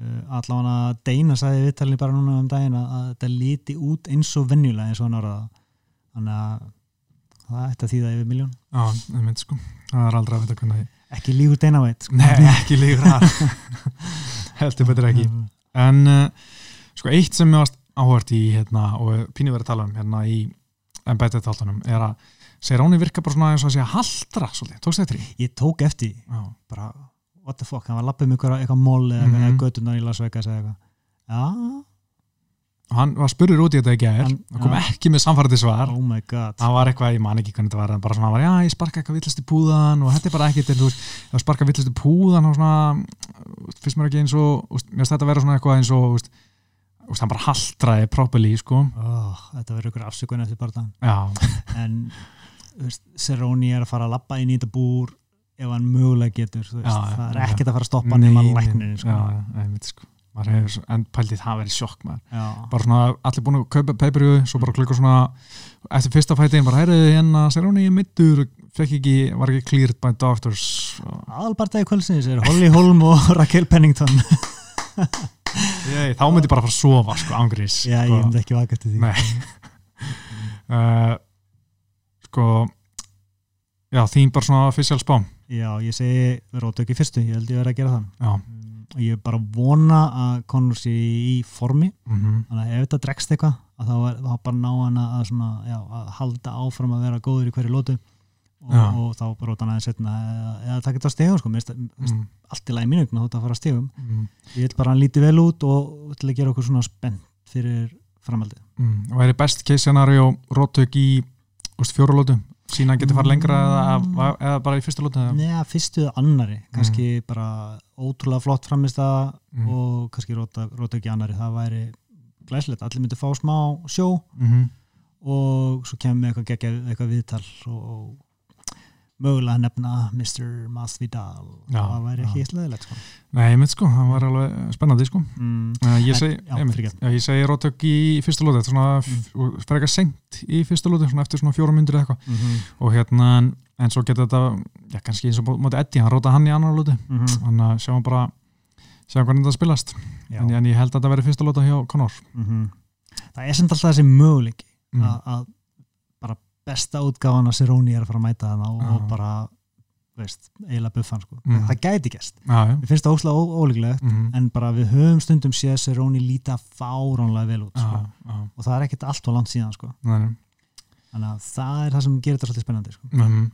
Uh, allavega að Deina sagði viðtalni bara núna um daginn að, þetta líti út eins og venjulega eins og hann orðaða þannig að það ætti að þýða yfir miljón já, það mynd sko. Það er aldrei að vita hvernig ekki lígur Deina veit sko. nei, ekki líkur það (laughs) heldur betur ekki. En uh, sko eitt sem mér varst áhvert í hérna, og pínu verið að tala um hérna í embedded þáttunum er að Seróni virka bara svona eins og að segja haldra svolítið, tókst þetta í? ég tók eftir Já, bara what the fuck, hann var lappið með eitthvað, eitthvað mól eða mm götunar í Las Vegas eða eitthvað. Já, og hann var spurður út í þetta í Hann- og kom já. ekki með samfærandi svar. Oh my god. Það var eitthvað, ég man ekki hvernig þetta var bara svona, hann var, já, ég sparka eitthvað villast í púðan og þetta er bara ekkert, en þú veist, þú sparka villast í púðan og svona, fyrst mér ekki eins og veist, mér finnst þetta vera svona eitthvað eins og veist, veist, hann bara haldraði properly, sko, oh, þetta verður ykkur afsökun eftir barðan já, (laughs) en þú veist, Cerrone er að fara að lappa inn í þetta búr ef hann mögulega getur veist, Já, já, það er já. ekkert að fara að stoppa nema Nei, nei, læknirinn sko. já, já, sko en pæltið það verið sjokk Já. bara svona, allir búin að kaupa peiperju svo bara klukka svona, eftir fyrsta fætin bara, heyrðu, hérna, sér hún í middur ekki, var ekki cleared by doctors aðalbartæði kvöldsins er Holly Holm og (laughs) Raquel Pennington (laughs) ég, þá myndi ég bara fara að sofa, sko, ángrís já, sko. ég myndi ekki vaka til því uh, (laughs) Sko Já, þín bara svona official spá já, ég segi, rótum ekki fyrstu ég held ég verið að gera það. Mm, og ég bara að vona að Conor sé í formi. Mm þannig að ef þetta dregst eitthvað að þá, er, þá bara ná hann að, að halda áfram að vera góður í hverju lótu og, og þá bara rótan aðeins eða, eða taka þetta á stegum sko, mm, allt í lagi mínugna þótt að fara á stegum mm, ég vil bara að hann líti vel út og til að gera okkur svona spennt fyrir framhaldið. Og er best case scenario róttök í fjórulótu sína geti farið lengra eða, eða bara í fyrsta lótu eða? Neða, fyrstu annari, kannski bara ótrúlega flott framist að Mm. og kannski róta, róta ekki annari það væri glæslegt, allir myndi fá smá sjó Mhm. og svo kemur eitthvað geggjað eitthvað viðtal og, og mögulega nefna Mr. Masvidal. Já, það væri ekki sleðilegt sko. Nei, ég mynd sko, það var alveg spennandi sko. Mm, Uh, ég segi, segi rótök í fyrsta lótu, mm. eitthvað seint í fyrsta lótu, eftir svona fjóra myndir eða eitthvað. Mm -hmm, og hérna, en- svo getur þetta já, kannski eins og bó- móti Eddie, hann róta hann í annar lótu mm -hmm, þannig að sjáum bara sjáum hvernig þetta spilast, en, en ég held að þetta verði fyrsta lóta hjá Conor. Mm það er sem alltaf þessi möguleiki mm. að, að besta útgáfan að Siróni er að fara að mæta þarna og, og Já. bara veist, eiginlega buffan sko. Mm. það gæti gæst, Já, já mér finnst það óslega ólíklegt Mhm. en bara við höfum stundum séð Siróni líta fáránlega vel út sko. Og það er ekkert allt og langt síðan sko. þannig að það er það sem gerir þetta svolítið spennandi sko. Mhm.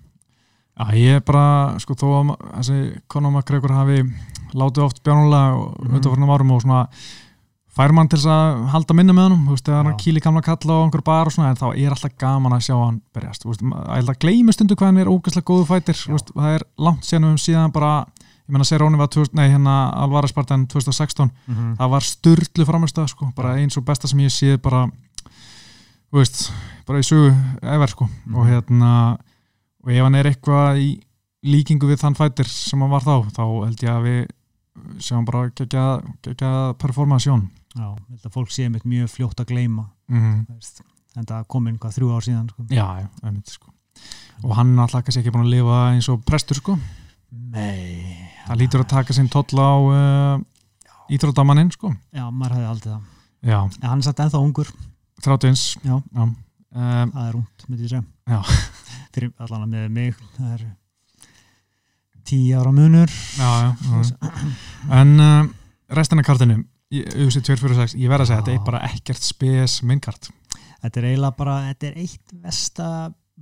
Já, ég er bara, sko, þó að þessi McGregor hafi látið oft bjánulega og Mhm. undanfarnum árum og svona fær mann til að halda minni með honum, þú veist, hann Já. kýli gamla kalla á einhver bar og svona, en þá er alltaf gaman að sjá hann berjast, þú veist, að gleymi stundu hvað hann er ógæslega góðu fætir, þú veist, það er langt síðan um síðan bara, ég menna Seróni var 2000, nei, hérna Alvarez Spartan 2016 mm það var styrlu framist sko, bara eins og besta sem ég sé bara þú veist, bara í sögu efer sko, Mhm. og hérna og ef hann er eitthvað í líkingu við þann fætir sem hann var þá þá held ég að við sjáum bara gegja, performasjón Já, að fólk sé mitt mjög fljótt að gleyma mm veist. en það komin hvað þrjú ár síðan sko. já, já, einmitt sko. Og hann alltaf kannski ekki búin að lifa eins og prestur sko, Nei. Það lítur að taka sinn toll á uh, íþróttamannin sko. Já, maður hefði aldrei það. Já, en hann er samt ennþá ungur, 31 Já. Um, það er ungt myndi ég segja. Já. fyrir allan að með mig það er tíu ára munur. Já, já, en uh, restina kartinu UFC 246, ég verð að segja, þetta er bara ekkert spes minnkart þetta er eiginlega bara, þetta er eitt vesta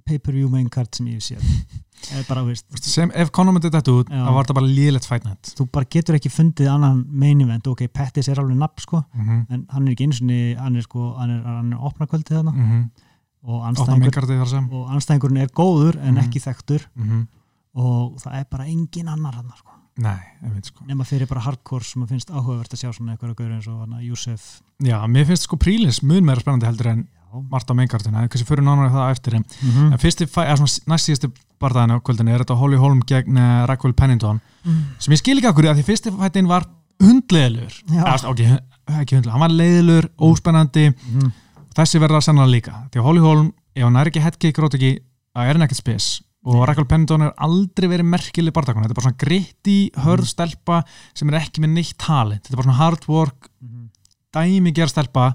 pay-per-view main card sem ég (laughs) eða bara, sem ef myndi þetta út, þá var þetta bara lélegt fight night. Þú bara getur ekki fundið annan main event, ok, Pettis er alveg nafn sko, mm -hmm. en hann er ekki eins og hann er sko, hann er, hann er opna kvöldið þarna mm -hmm. og anstæðingurinn er góður en Mhm. ekki þekktur. Mm -hmm. Og það er bara engin annar hann sko. sko. Nema fyrir bara hardcore sem að finnst áhugavert að sjá svona eitthvað að gauður eins og hana, Júsef já, mér finnst sko prílis mun meira spennandi heldur en á minnkartinu, það er kannski fyrir nánar það eftir en, Mm -hmm. en fyrsti, næst síðustu barðaðinu á kvöldinu er þetta Holly Holm gegn uh, Raquel Pennington sem ég skil ekki okkur í að því fyrsti fættin var hundleðilegur Já. Eða, ok, ekki hundlegur, hann var leiðilegur, óspennandi. Mhm. þessi verður það sannlega líka því að Holly Holm, ef hann er ekki headkick rót ekki, það er hann ekkert spes og Raquel Pennington er aldrei verið merkileg barndakon, þetta er bara svona gritti hörð stelpa sem er ekki með neitt talent. Þetta er bara svona hard work, Mhm. dæmi gerð stelpa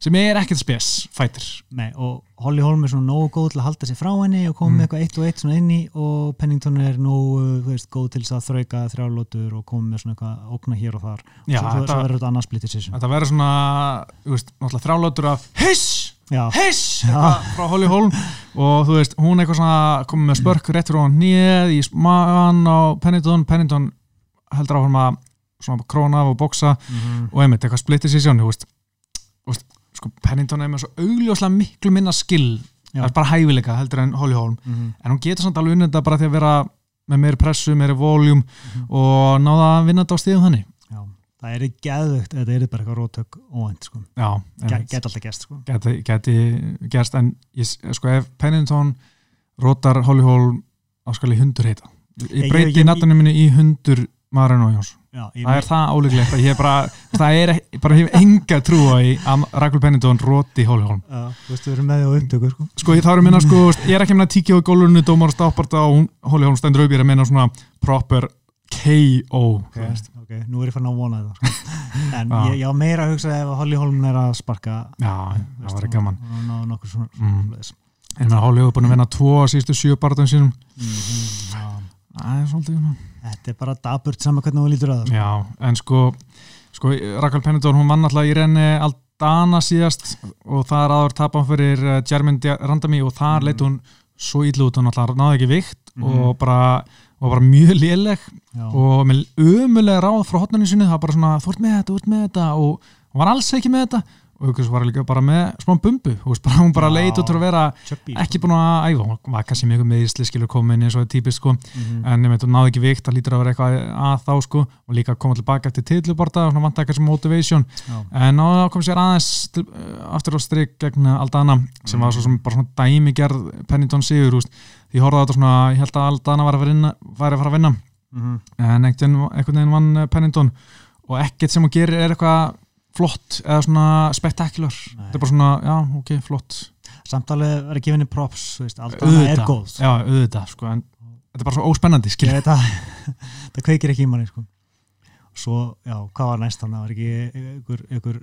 sem er ekkert spes, fætir Nei, og Holly Holm er svona nógu góð til að halda sér frá henni og koma Mm. með eitthvað eitt og eitt svona inni og Pennington er nógu veist, góð til að þrauka þrjálótur og koma með svona eitthvað ókna hér og þar. Já, svo, svo, svo verður þetta annars split decision þetta verður svona veist, þrálótur af hiss, hiss! Frá Holly Holm og þú veist, hún eitthvað svona komið með spörk rétt fyrir hún nýð í magan á Pennington, Pennington heldur áfram að svona króna af og boksa mm og einmitt eitthvað split decision þú veist, þú veist sko, Pennington er með svo augljóslega miklu minna skill. Það er bara hæfileika heldur en Holly Holm -hmm. en hún getur samt alveg þetta bara því að vera með meiri pressu, meiri voljum Mhm. og náða að vinna þetta á stíðum þannig það er geðvögt þetta er bara eitthvað rótök óvænt sko. einmitt. Get alltaf gest sko. geti gerst en ég, sko ef Pennington rótar Holly Holm á skal í hundur heita Ég- breyti nattunum minni í hundur Maran og Jóns það er það ólíklegt að ég bara það er ekki- bara enga trú á að Rakel Pennington róti Holly Já, þú veist, við erum með því á upptöku sko. sko ég er að minna sko ég er ekki að minna tíkja á gólurinu dómar stáparta og Holly Holm stendur upp ég er að minna svona proper KO ok, ok, nú er ég fann að vona þetta sko. (laughs) en Já. ég, ég á meira að hugsa ef Holly Holm er að sparka já, það var gaman og ná nokkur svona Mm. svoleiðis. en Holly er búin að vinna tvo á síðustu sjö barðum sínum Mhm, já. það er svolítið svona Þetta er bara daburt saman hvernig þú lítur að það sko. Já, en sko, sko Rakel Pennington, hún vann alltaf í renni Aldana síðast og það er aður tapan fyrir Jermaine Di- Randami og þar Mhm. leit hún svo ítlu út, hún alltaf náði ekki vikt Mhm. og bara, og bara mjög léleg Já. og með umulega ráð frá hotnarni sinni, það var bara svona, þú ert með þetta, þú ert með þetta og hún var alls ekki með þetta og Hugis var líka bara með smá bumbu, veist, bara, hún bara Já. leit út til að vera Chubby, ekki búin að æfa, hún var kannski mjög meðisli skilur komin eins og það er típist sko. Mhm. en ég veit, hún náði ekki vikt, það lítur að vera eitthvað að þá sko. Og líka koma tilbaka eftir tilluborta og svona vant ekki sem motivation. Já. en að koma sér aðeins til, uh, aftur á strik gegn Aldana sem var svo sem bara svona dæmi gerð Pennington Sigur, úst, því á þetta svona ég held að Aldana var að, vinna, var að fara að vinna. Mhm. en einhvern veginn vann eh, Pennington. Og ekkert sem hún gerir er eitthvað flott eða svona spektakular þetta er bara svona, já, ok, flott. Samtalið verið gefinni props veist, Aldana er góð já, auðvitað, sko, en þetta er bara svo óspennandi, ég skilja veit að (laughs) það kveikir ekki í manni sko. svo, já, hvað var næst þannig það var ekki ykkur, ykkur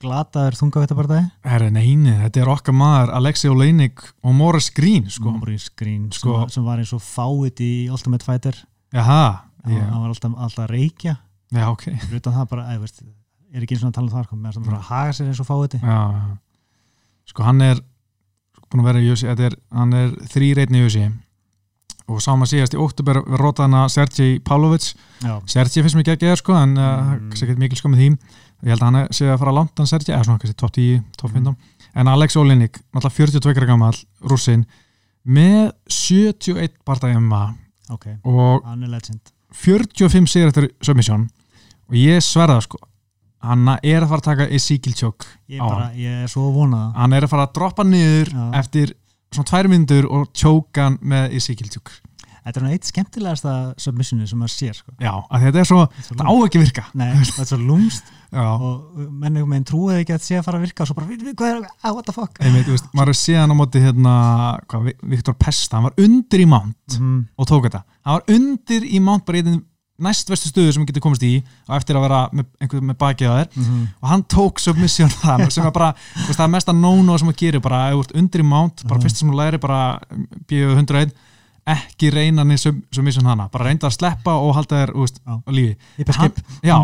glataður þungavættabardagi Herre, neini, þetta er okkar maður Alexi Oleinik og Morris Green, sko. Maurice Green Sko- sem, var- sem var eins og fáið í Ultimate Fighter. Jaha, hann já, hann var alltaf, alltaf reykja. Já, ok. Fyrir utan það bara, eða, veist, er ekki eins og að tala um það sko, með að haga sér eins og fáið já, já. sko hann er að vera þetta er, hann er þrý reitni í UFC og sá maður síðast í óttubur við rótaðana Sergei Pavlovic já, Sergei finnst mér ekki ekki sko, en uh, Mm. ekki mikil sko með því. Ég held að hann sé að fara langt hann Sergei, eða svona kannski top 10, top 15 en Alex Oleinik, náttúrulega 42 ára gammal rússin, með 71 partæði MMA ok, og hann er legend. 45 sigur eftir submission. Og ég sverða sko hann er að fara að taka Ezekiel Choke ég, ég er svo vonað hann er að fara að droppa niður Já. eftir svona tvær myndur og hann með Ezekiel Choke þetta er nú eitt skemmtilegasta submissioni sem maður sér sko. já, þetta er svo, Þetta á ekki virka. Nei, það er svo lúmst (laughs) og menn með trúið ekki að sé að fara að virka og svo bara, hvað er, ah, what the fuck? Einmitt, þú veist, maður er séðan á móti hérna, hvað, Vi- Viktor Pesta hann var undir í mount mm, og tók þetta. Hann var undir í mount bara í einn næst vestu stöðu sem hann getur komist í og eftir að vera með, einhver með bakið á þér. Mm, og hann tók submission það sem er bara, veist, það er mesta no-no sem að gera bara, undir í mount, bara Mhm. fyrst sem þú læri bara bíu 101 ekki reyna niður sub, submission hana, bara reynda að sleppa og halda þér, Já. á lífi. Hann- já,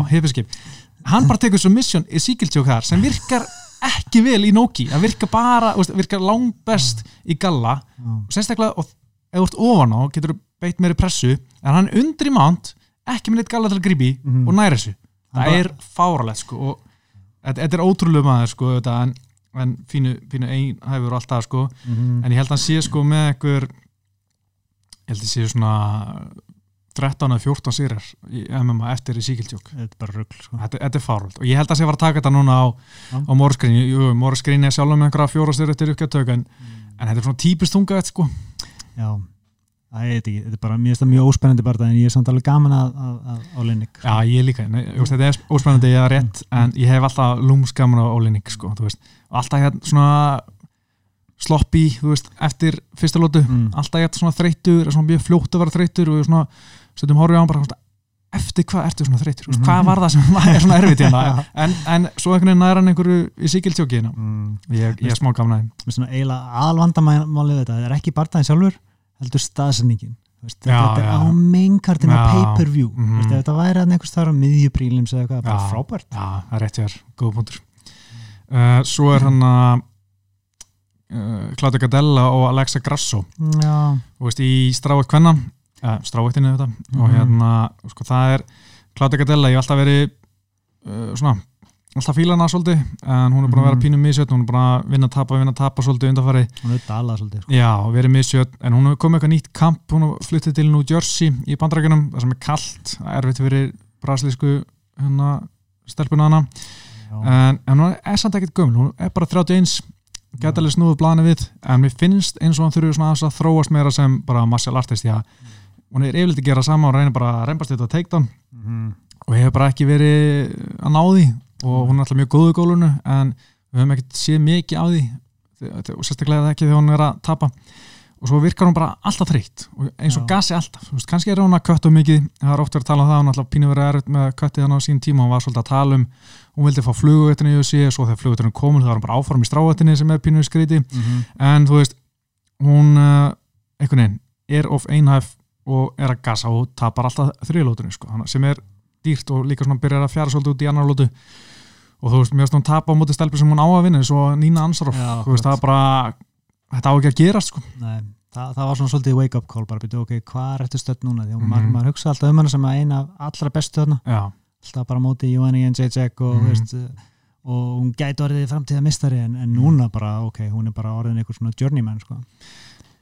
hann bara tekur submission í síkiltjók þar sem virkar ekki vel í Noki. Það virkar bara, veist, virkar langt best í galla, og sérstaklega og ef þú ert ofan á, getur þú beitt meiri pressu. En hann undir í mount ekki með neitt galla til að grípi Mhm. og næri þessu. Það bara- er fáralegt sko og þetta, þetta er ótrúlega maður sko þetta, en, en fínu, fínu einhæfur og allt það sko, mm, en ég held að hann sé sko með einhver ég held að sé svona 13 eða 14 sigrar í MMA eftir í síkildjók þetta er bara rugl sko. þetta, þetta er fáralegt og ég held að sé að fara að taka þetta núna á, Já. á Morskrini er sjálf með einhverja fjóra styrir eftir uppgjöttök en, en þetta er svona típist þunga sko. Já, það er ekki þetta er bara, mér finnst það mjög óspennandi bara en ég er samt alveg gaman að, að, að, á Linnik Já, ég líka, Nei, veist, þetta er óspennandi ég er rétt, en ég hef alltaf lúmskaman á ólinning, sko, þú veist. Alltaf hérna svona sloppy, þú veist, eftir fyrsta lótu Mm. alltaf hérna svona þreytur, svona mjög fljótt að vera þreytur og svona, stundum horfið á hann bara svona, eftir hvað ertu svona þreytur, mm Mhm. hvað var það sem er svona erfitt hérna, (laughs) en, en svo einhvern veginn næra hann einhverju í síkiltjóki hérna, mm. ég, ég er smá gafna þeim Heldur staðsendingin þetta er á mainkartin á pay-per-view. Veist, ef þetta væri að einhvers þar á miðjuprílims eða eitthvað, bara frábært. Já, það er rétt hér, góð punktur. Uh, Svo er hann að uh, Claudia Gadella og Alexa Grasso. Já, þú veist, í strávægt kvenna uh, strávægtinu þetta og Mhm. hérna, sko, það er Claudia Gadella, ég hef alltaf verið svona, alltaf fíla hana svolítið en hún er búin að vera Mhm. pínum misjöld hún er búin að vinna tapa, vinna tapa svolítið undanfari hún er dalað svolítið sko. já, og verið misjöld, en hún hefur komið eitthvað nýtt kamp, hún fluttið til New Jersey í bandrækjunum, það sem er kallt erfitt fyrir brasilísku hérna, stelpuna hana. Já. en, en hún er samt ekkert gömul hún er bara 31 gæti alveg snúið blaðinu við en mér finnst eins og hann þurfi svona að þróast meira sem bara martial artist að hún er yfirleitt að gera sama og reynir bara að og og hún er alltaf mjög góð í gólunu en við höfum ekkert séð mikið á því og sérstaklega ekki þegar hún er að tapa. Og svo virkar hún bara alltaf þreytt og eins og Já. gasi alltaf, veist, kannski er hún að kötta mikið, það er oft verið að tala um það hún er alltaf pínu verið erfitt með köttið hann á sín tíma. Hún var svolítið að tala um, hún vildi fá flugveitinni í þessi, svo þegar flugveitinni komin þá var hún bara áfram í strávættinni sem er pínu skríti Mhm. en þú veist, hún uh, einhvern veginn, er of einhæf og er að gasa og tapar alltaf þriðlótunni, sko, sem er dýrt og líka svona byrjar að fjara svolítið út í annar lótu og þú veist, mér veist hún tapa á móti stelpi sem hún á að vinna, svo Nína Ansaroff þú veist, það er bara þetta á ekki að gerast, sko Nei, það, það var svona svolítið wake up call bara byrju, ok, hvað er þetta stödd núna því mm Mhm. maður, hugsa alltaf um hana sem að eina af allra bestu þarna alltaf bara móti Jóhanni Jens Ejek og, Mhm. mm. veist, og hún gæti orðið framtíða mistari en, en núna bara, ok, hún er bara orðin einhver svona journeyman sko.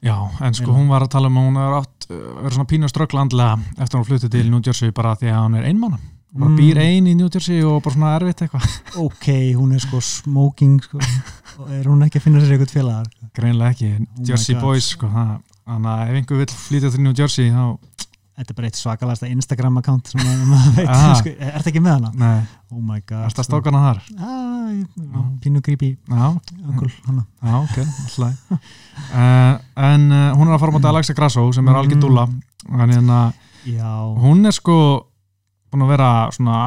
Já, en sko hún var að tala um að hún er átt uh, verið svona pínu strögglandlega eftir að hún flutti til New Jersey bara því að hún er einmána hún bara Mm. býr ein í New Jersey og bara svona erfitt eitthvað (laughs) ok, hún er sko smoking sko, og er hún ekki að finna sér eitthvað félagar sko. greinlega ekki, Oh Jersey. Boys sko, þannig að ef einhver vill flytja til New Jersey þá, þetta er bara eitt svakalasta Instagram account sem að- maður veit, Ah. sko, er þetta ekki með hana? nei, oh my god er það stókana þar? ah, pínu creepy Já, öngul já, ok, alltaf uh, en uh, hún er að fara á móti Alexa Grasso sem er algjör Mm. dúlla en hérna, hún er sko búin að vera svona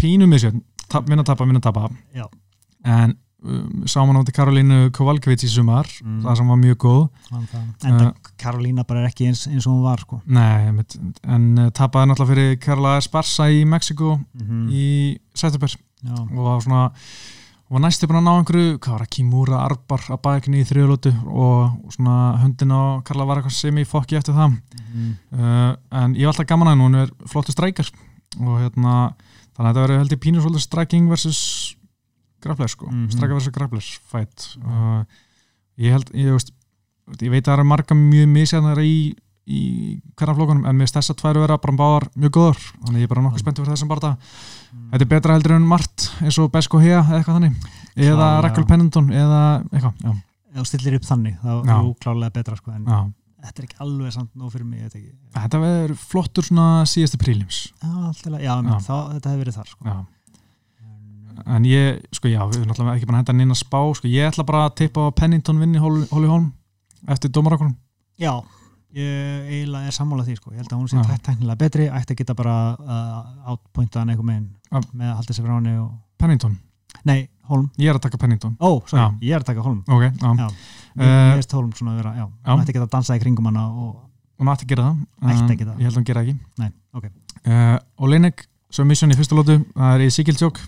pínu misjöfn, tap, vinna tapa, vinna tapa. Já. en um, sá hann á móti Karolínu Kovalkvits í sumar. Mm. það sem var mjög góð. En það. Karolína bara er ekki eins, eins og hún var sko. Nei, en uh, tapaði náttúrulega fyrir Karla Esparza í Mexiko mm í september. Já, og var svona og næstu búin að ná einhverju, hvað var það, Kimura Arbar að bækni í þriðlótu og svona höndin á Karla var eitthvað sem ég fokki eftir það. Mm. uh, en ég var alltaf gaman að henni, hún er flottu strækjar og hérna þannig að þetta verður held ég pínur svolítið striking versus grappler sko, mm. -hmm. strækjar versus grappler fight. Uh, ég held, ég veist ég veit að það eru marga mjög misjæðnar í, í hverja flokkunum en finnst þess að tværu vera bara báðar mjög góður þannig ég er bara nokkuð Mm. spenntið fyrir þessum barða. Þetta er betra heldur en margt eins og Besko Hea eða eitthvað þannig. Eða. Rakel Pennington eða eitthvað, já, þú stillir upp þannig þá er þú klálega betra sko, en já þetta er ekki alveg samt nóg fyrir mig þetta verður flottur svona síðasti prílims já, já, Já. Þá, þetta hefur verið þar sko. en ég, sko já, við erum náttúrulega ekki bara að henda neina spá, sko ég ætla bara að tippa Pennington vinni Holly Holm eftir dómarakonum já, ég eiginlega er sammála því sko. ég held að hún sé tætt tæknilega betri ætti að geta bara uh, hann megin Já. með að halda sér frá henni og... Pennington, nei, Holm, ég er að taka Pennington. Ó, sorry, Já. ég er að taka Holm ok, já, Já. Eh, ég veist Holm svona að vera, já, hún ætti að geta að dansa í kringum hana og, hún ætti að gera það. Ætti að gera það. ég held að hún gera ekki. Nei, ok. Uh, og Leinek, submission í fyrsta lótu það er í Sigiltjók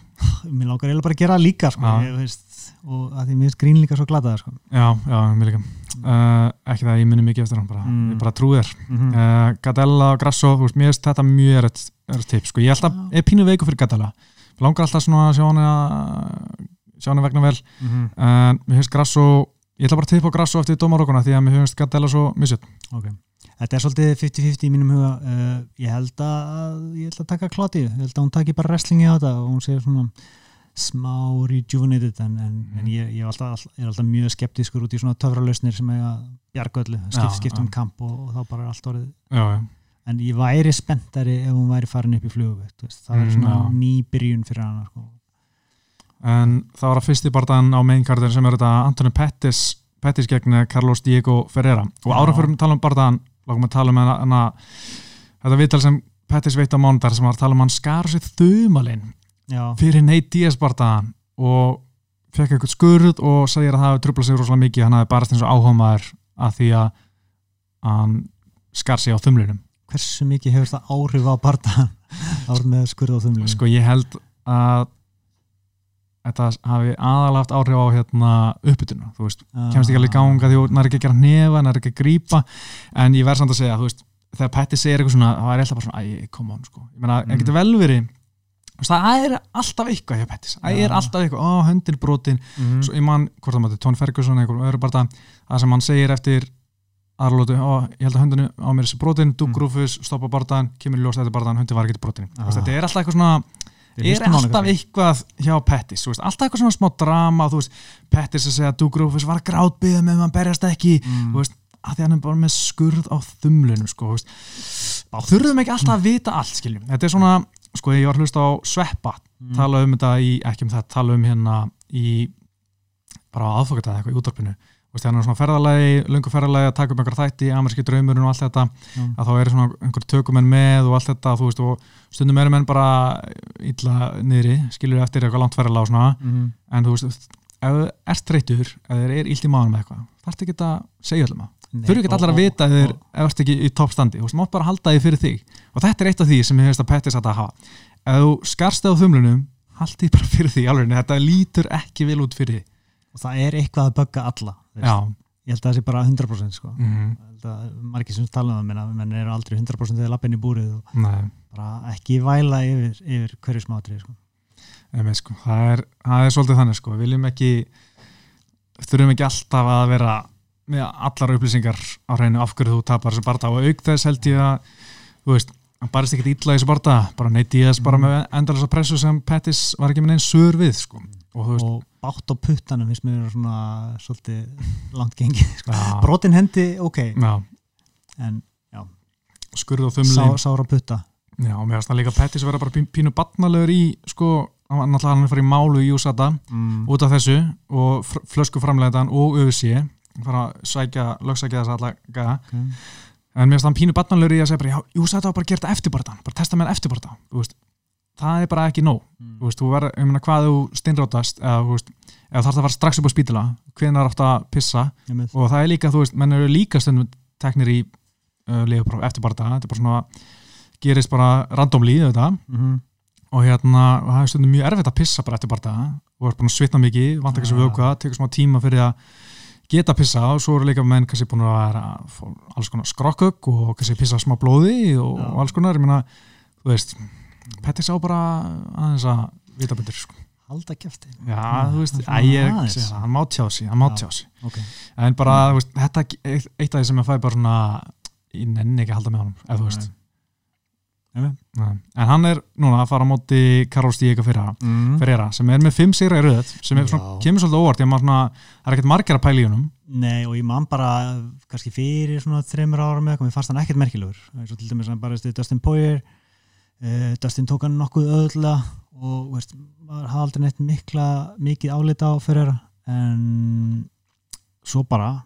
mér langar eiginlega bara að gera líka sko. Ég, veist, og að því mér finnst grín líka svo glataðar sko. já, já, mér líka. Uh, ekki það að ég muni mikið eftir hann bara, Mm. ég bara trúi þér. Mm uh, Gadella og Grasso, veist, mér finnst þetta mjög er eitt tip, sko, ég er alltaf, Já. er pínu veiku fyrir Gadella, langar alltaf svona að sjá hann að sjá hann vegna vel. -hmm. en mér finnst Grasso ég ætla bara að tippa Grasso eftir dómarókuna því að mér finnst Gadella svo misjöld Ok, þetta er svolítið 50-50 í mínum huga. Uh, ég held að ég held að taka Kloti, ég held að hún taki bara wrestlingi á þetta og hún sé svona smá rejuvenated en, en, Mhm. en ég, ég er, alltaf, er alltaf mjög skeptískur út í svona töfralausnir sem eiga bjarga öllu, skipt, skipt um kamp og, og þá bara er allt orðið já, já, en ég væri spenntari ef hún væri farin upp í flugveitt það er Mm, svona já. ný byrjun fyrir hana sko. en það var að fyrsti barðan á mainkardir sem er þetta Antoni Pettis Pettis gegn Carlos Diego Ferreira og Já. ára fyrir að tala um barðan lókum að tala um hana, þetta viðtal sem Pettis veit á mánudar sem var að tala um hann skar sér þumalinn fyrir Nate Diaz barðan og fekk eitthvað skurð og segir að það hefði trublað sig rosalega mikið hann hafi barast eins og áhugaðmaður að því að hann skar sig á þumlunum hversu mikið hefur það áhrif á parta (laughs) árið með skurð á þumlu sko ég held að þetta hafi aðalega haft áhrif á hérna uppbytuna, þú veist, kemst ekki alveg ganga því hún er ekki að gera nefa, hún er ekki að grípa en ég verð samt að segja, þú veist þegar Petti segir eitthvað svona, þá er ég alltaf bara svona æ, come on, sko, ég meina, Mm. það getur vel verið? Það er alltaf eitthvað hjá Pettis, það Já. er alltaf eitthvað, ó, höndin brotin. Mm svo ég man, hvort það mátti, Tón Ferguson eitthvað öðru bara það sem hann segir eftir aðralótu, ó, ég held að höndinu á mér þessi brotin, Doug Mm. Stoppa barðan kemur í ljós þetta barðan, höndin var ekki brotin Ah. þetta er alltaf eitthvað svona er alltaf eitthvað hjá Pettis veist, alltaf eitthvað svona smá drama veist, Pettis að segja að Doug Rufus var grátbyða með hann berjast ekki Mm. veist, að því hann er bara með skurð á þumlunum sko, veist. þurfum ekki alltaf að vita allt skiljum, þetta er svona sko, ég var að hlusta á Sveppa Mm. tala um þetta í, ekki um þetta, tala um hérna í bara á aðfokata eitthvað í útvarpinu Þú veist, hann er svona ferðalagi, löngu ferðalagi að taka upp einhver þætti, amerski draumurinn og allt þetta Já. að þá eru svona einhver tökumenn með og allt þetta, þú veist, og stundum eru menn bara illa niðri, skilur eftir eitthvað langt ferðalag og svona, Mhm. en þú veist ef þú ert þreytur, ef þér er illt í maðanum með eitthvað, þarf ekki að segja öllum það Nei, þurfi ekki allar að vita ef þú ert ekki í toppstandi, þú veist, mátt bara halda því fyrir þig. Og þetta er eitt af því sem ég hefist að Pettis að hafa. Ef þú skarst á þumlunum haldi því bara fyrir því, alveg, þetta lítur ekki vel út fyrir því og það er eitthvað að bögga alla. Já, ég held að það sé bara 100% sko. mhm, Ég held að margir sem tala um það menn, menn eru aldrei 100% þegar lappin í búrið og nei bara ekki væla yfir, yfir hverju smátrið sko. Sko, það, það er svolítið þannig sko. við viljum ekki þurfum ekki alltaf að vera með allar upplýsingar á hreinu af hverju þú tapar þessu barnda og auk þess held ég að þú veist, hann barist ekkert illa í þessu barnda bara neitt í þess bara með endalasa pressu sem Pettis var ekki með neins sur við sko. Og veist og bátt á puttanum finnst mér svona svolítið (laughs) langt gengi sko. Já. brotin hendi, ok já, en skurð og sá, þumli sára putta já, og mér finnst það líka Pettis vera bara pínu, barnalegur í sko, hann er farið í málu í USADA mm. út af þessu og fr- flösku framleiðan og öfusí fara að sækja, lögsækja þess allega okay. en mér finnst hann pínu barnalegur í að segja bara, já, jú, þetta var bara að gera þetta eftir barðan bara testa með eftir barðan, þú veist það er bara ekki nóg, Mm. þú veist, þú verður ég meina hvað þú steinrótast eða, þú veist, eða þarf það að fara strax upp á spítala hvenær átt að pissa Einmitt. og það er líka, þú veist, menn eru líka stundum teknir í uh, leifupróf eftir barða þetta er bara svona, gerist bara randomlí þetta Mhm. og hérna, og það er stundum mjög erfitt að pissa bara eftir barða og er búin að svitna mikið vant ekki svo Ja. vöku, tekur smá tíma fyrir að geta pissa og svo eru líka menn kannski búin að vera að alls konar skrokkug og kannski pissa smá blóði og, og alls konar, ég meina þú veist, Pettis á bara aðeins að vita betur sko. halda kæfti já, þú veist, það er það, hann má tjá sig hann má Já. tjá sig. ok, en bara, þú veist, þetta eitt eitt af því sem ég fæ bara svona ég nenni ekki að halda með honum, eða þú veist. En hann er núna að fara á móti Karol Stíka fyrir mm. Ferreira sem er með fimm sigra í röð sem er svona, kemur svolítið óvart svona, það er ekkert margir að pæla í honum. Nei og ég man bara kannski fyrir svona þreymur ára með eitthvað, mér fannst hann ekkert merkilegur. Til dæmis hann bara stuði Dustin Poirier uh, Dustin tók hann nokkuð öðla og veist, maður hafði aldrei neitt mikla, mikið álita á fyrir en svo bara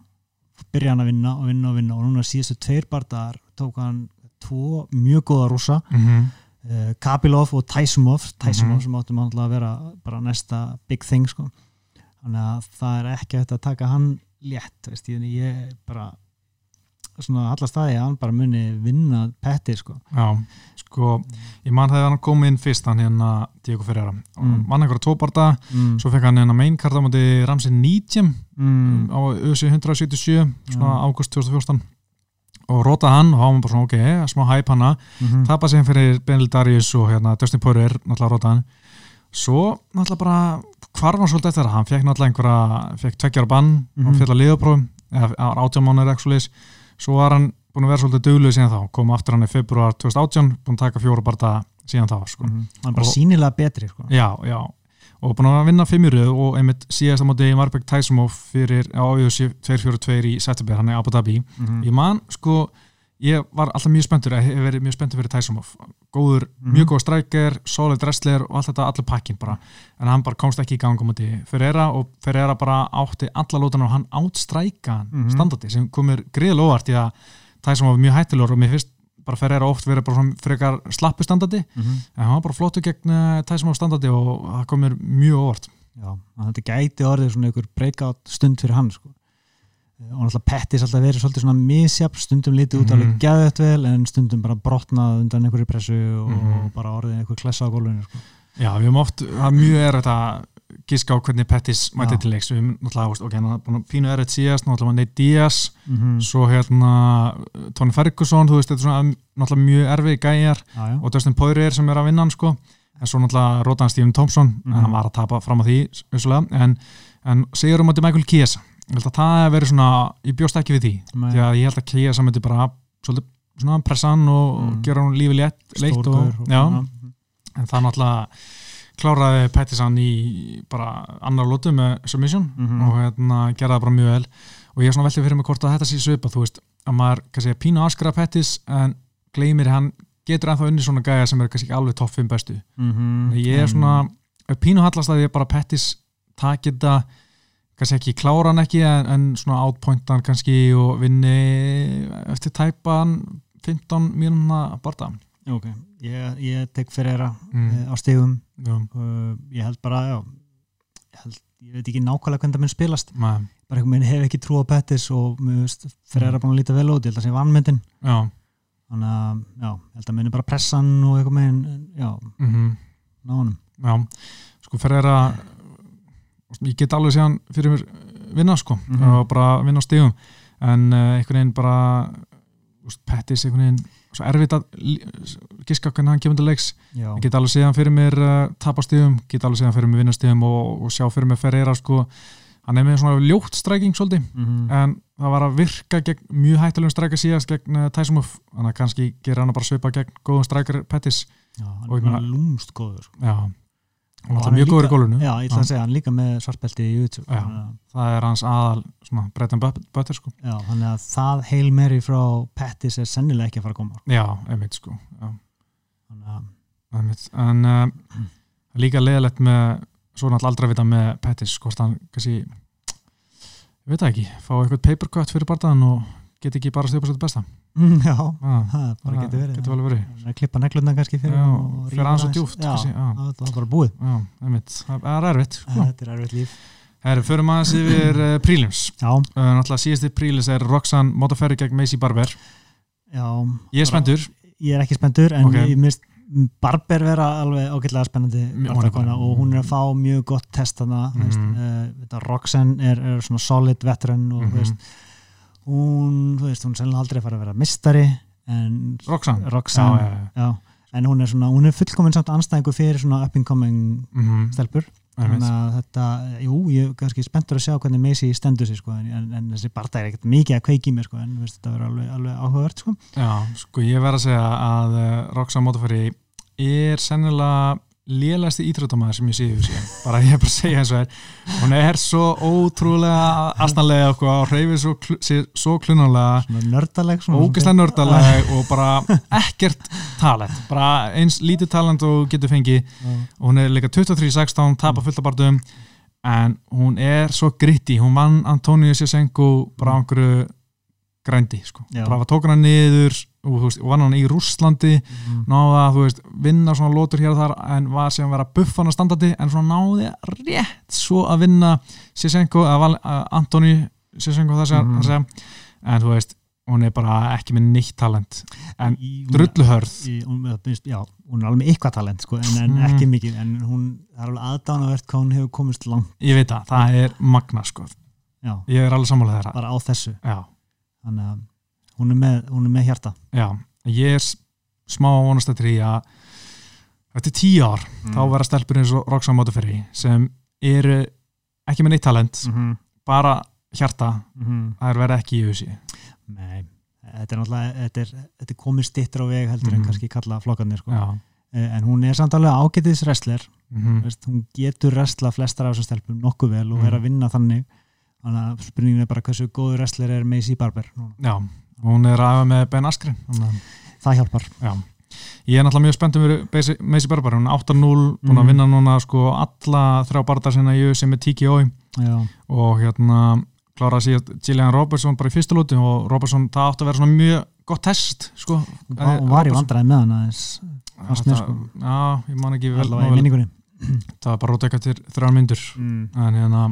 byrja hann að vinna og vinna og vinna og núna síðustu tveir bardagar tók hann tvo mjög góða rúsa mm -hmm. uh, Kabilov og Taisumov Taisumov Mhm. sem áttum að vera bara næsta big thing sko. þannig að það er ekki að taka hann létt veist, ég bara svona alla staði að hann bara muni vinna petti sko. já, sko ég man þegar hann kom inn fyrst hann hérna Diego Ferreira og Mm. mann einhverja tóparta, mm. svo fekk hann hérna main karta á móti Ramsey Nítjem mm. á ÖSI 177 svona Já. águst 2014 og rótaði hann og hann var bara svona ok, smá hæp hana mm. tappa sig fyrir Benil Darius og hérna, Dustin Poirier, náttúrulega rótaðan svo náttúrulega bara hvarf hann svolítið eftir það, hann fekk náttúrulega einhverja fekk tveggjara bann, Mhm. hann fekk að liðapróf eða átjámánuður ekki svo var hann búin að vera svolítið dugluð síðan þá kom aftur hann í februar 2018 búin að taka fjóra barða síðan þá sko. hann er bara Og- sínilega betri sko. já, já og búin að vinna fimmjuröð og einmitt síðast á móti Marbek Tysumov fyrir á UFC 242 í september, hann er Abu Dhabi mm. ég man sko ég var alltaf mjög spenntur, ég hef verið mjög spenntur fyrir Tysumov góður, Mhm. mjög góð strækjar solid wrestler og allt þetta, allir pakkin bara en hann bara komst ekki í gang um þetta Ferreira og Ferreira bara átti alla lótan og hann áttstræka hann Mhm. standardi sem komur gríðlega óvart í að Tysumov var mjög hættilegur og mér finnst bara Ferreira oft verið bara svona frekar slappu standardi mm. en hann var bara flottu gegn uh, Tysumov standardi og það komur mjög óvart já, þetta gæti orðið svona einhver breakout stund fyrir hann sko. Og náttúrulega Pettis alltaf verið svolítið svona misjafn stundum lítið út Mhm. alveg geðvægt vel en stundum bara brotnað undan einhverju pressu og Mhm. bara orðið einhver klessa á gólfinu sko. Já, við höfum oft, það er mjög erfitt að giska á hvernig Pettis mæti Já. til leiks við höfum náttúrulega, ok, hann er búin að pínu erfitt síðast náttúrulega Nate Diaz, mm. svo hérna uh, Tony Ferguson, þú veist, þetta er svona náttúrulega mjög erfið gæjar já, já. og Dustin Poirier sem er að vinna sko en svo náttúrulega Rótan Stephen Thompson Mhm. en hann var að tapa fram á því en, en að ég held að það hef verið svona, ég bjóst ekki við því Nei. því að ég held að Chiesa myndi bara svolítið svona pressa hann og Mm. gera hann lífi létt, leitt og, og- já, en það náttúrulega kláraði Pettis í bara annar lótu með submission Mhm. og hérna gerði það bara mjög vel og ég er svona veltið fyrir mig hvort að þetta sé svipa þú veist, að maður kannski er pínu askra Pettis en gleymir hann getur ennþá unni svona gæja sem er kannski alveg topp 5 bestu Mhm. ég er svona er pínu hallast að ég bara Pettis takir þetta kannski ekki klára hann ekki en, en svona outpointa hann kannski og vinni eftir tæpan 15 mínuna barða ok, ég, ég tek Ferreira Mm. mm. á stegum uh, ég held bara, já ég, held, ég veit ekki nákvæmlega hvernig það mun spilast. Maður, bara einhvern veginn hef ekki trú á Pettis og Ferreira Mm. búin að líta vel út. Ég held að það sé vannmyndin þannig að, já, ég held að muni bara pressa hann og einhvern veginn, já, mhm. ná honum. Já, sko fyrir að ég get alveg séðan fyrir mér vinna sko. Og bara vinna á stígum en uh, einhvern veginn bara Pettis einhvern veginn svo erfitt að giska hvernig hann kemur til leiks. Ég get alveg séðan fyrir mér uh, tapastíðum, get alveg séðan fyrir mér vinnastíðum og, og sjá fyrir mér Ferreira sko, hann er með svona ljótt stræking svolítið, mhm, en það var að virka gegn mjög hættulegum strækja síðast gegn uh, Tæsumuf, þannig að kannski gera hann að bara svipa gegn góðum strækjar Pettis. Já, hann er lúmst góður sko. já, hann er er mjög góður í gólfinu já, ég ætla að segja, hann líka með svartbelti í YouTube. Já. að- það er hans aðal svona brettan bötter sko. Já, þannig að það Hail Mary frá Pettis er sennilega ekki að fara að koma. Já, einmitt sko. Já, einmitt. en uh, líka leðilegt með svo náttúrulega aldrei að vita með Pettis hvort hann kannski ég veit ekki, fá eitthvað papercut fyrir bardaðan og get ekki bara stjópa sér þetta besta? Mm, já, ah, það bara getur verið getur vel verið. Er klippa neglundan kannski fyrir fyrir aðeins og já. það það var bara búið. Já, það það er erfitt sko. þetta er erfitt líf. Herri, förum aðeins yfir uh, prílims já, uh, náttúrulega síðasti prílis er Roxanne Motaferri gegn Macy Barber. Já. Ég er spenntur, ég er ekki spenntur en Ok. ég mist Barber vera alveg ágætlega spennandi er bara- og hún er að fá mjög gott test mm Mhm. uh, Roxanne er, er svona solid veteran og Mhm. þú veist, hún þú veist, hún sennilega aldrei fara að vera mistari en Roxanne Roxanne já, já, já. en hún er svona, hún er fullkominn samt anstæðingu fyrir svona up and coming Mm stelpur einmitt. þannig að þetta, jú, ég er kannski spenntur að sjá hvernig Macy stendur sig sko, en, en þessi barndæg er ekkert mikið að kveiki mér sko, en veist, þetta verður alveg, alveg áhugavert sko. Já, sko ég verð að segja að uh, Roxanne Motaferri er sennilega lélæsti íþróttamæður sem ég sé yfir sig bara ég er bara að segja eins og er. Hún er svo ótrúlega astanlega og og hreyfir svo, kl svo klunarlega svona nördaleg ógeðslega nördaleg og bara ekkert talent, bara eins lítið talent og getur fengið. Og hún er líka 23-16, tapa fullt af barndum en hún er svo gritti hún vann Antonio Sisenko bara á einhverju grændi sko. Bara tók hana niður og, þú veist, vann hana í Rússlandi Mhm. náða að þú veist, vinna svona lótur hér og þar en var sem að vera buffana standandi en svona náði rétt svo að vinna Sisenko, að, að Antoni Sisenko þess að Mhm. segja en þú veist, hún er bara ekki með nýtt talent en drulluhörð já, hún er alveg með eitthvað talent sko, en, en Mm. ekki mikið en hún er alveg aðdánavert hvað hún hefur komist langt. Ég veit það, það er magna sko. Já, ég er alveg sammála þeirra. Bara á þessu. Já, þannig að hún er með, hún er með hjarta já, ég er smá vonast eftir því að eftir tíu ár Mm. þá vera stelpur eins og Roxanne Motaferri sem eru ekki með neitt talent mm -hmm. bara hjarta, Mm það er verið ekki í húsi Nei, þetta er náttúrulega þetta er, þetta er komið stittur á veg heldur Mhm. en kannski kalla flokkarnir sko. Eh, en hún er samt alveg mm veist, hún getur wrestla flestar af þessum stelpum nokkuð vel og Mhm. er að vinna þannig þannig að spurningin er bara hversu góður wrestler er Macy Barber já hún er aðeins með Ben Askren það hjálpar. Já, ég er náttúrulega mjög spennt um fyrir Macy Barber, hún er 8-0 búin að Mhm. vinna núna sko alla þrjá barndar sinna í sem er TKO Já, og hérna klára síðan Gillian Robertson bara í fyrstu lúti og Robertson það átti að vera svona mjög gott test sko. Var, hún var í vandræði með hann aðeins sko. Já, ég man ekki vel, það var bara rót eitthvað til þrjár myndur mm. en hérna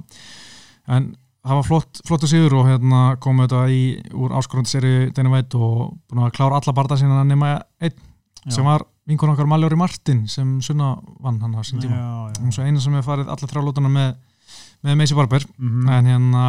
en það var flott, flottu sigur og hérna kom þetta í úr áskorandi seri Dana White og búin að klára alla barndar sína nema einn sem var vinkun okkar Maljóri Martin sem sunna vann hann á sín tíma já, já. eina sem hefur farið alla þrjá lótana með, með Macy Barber Mm en hérna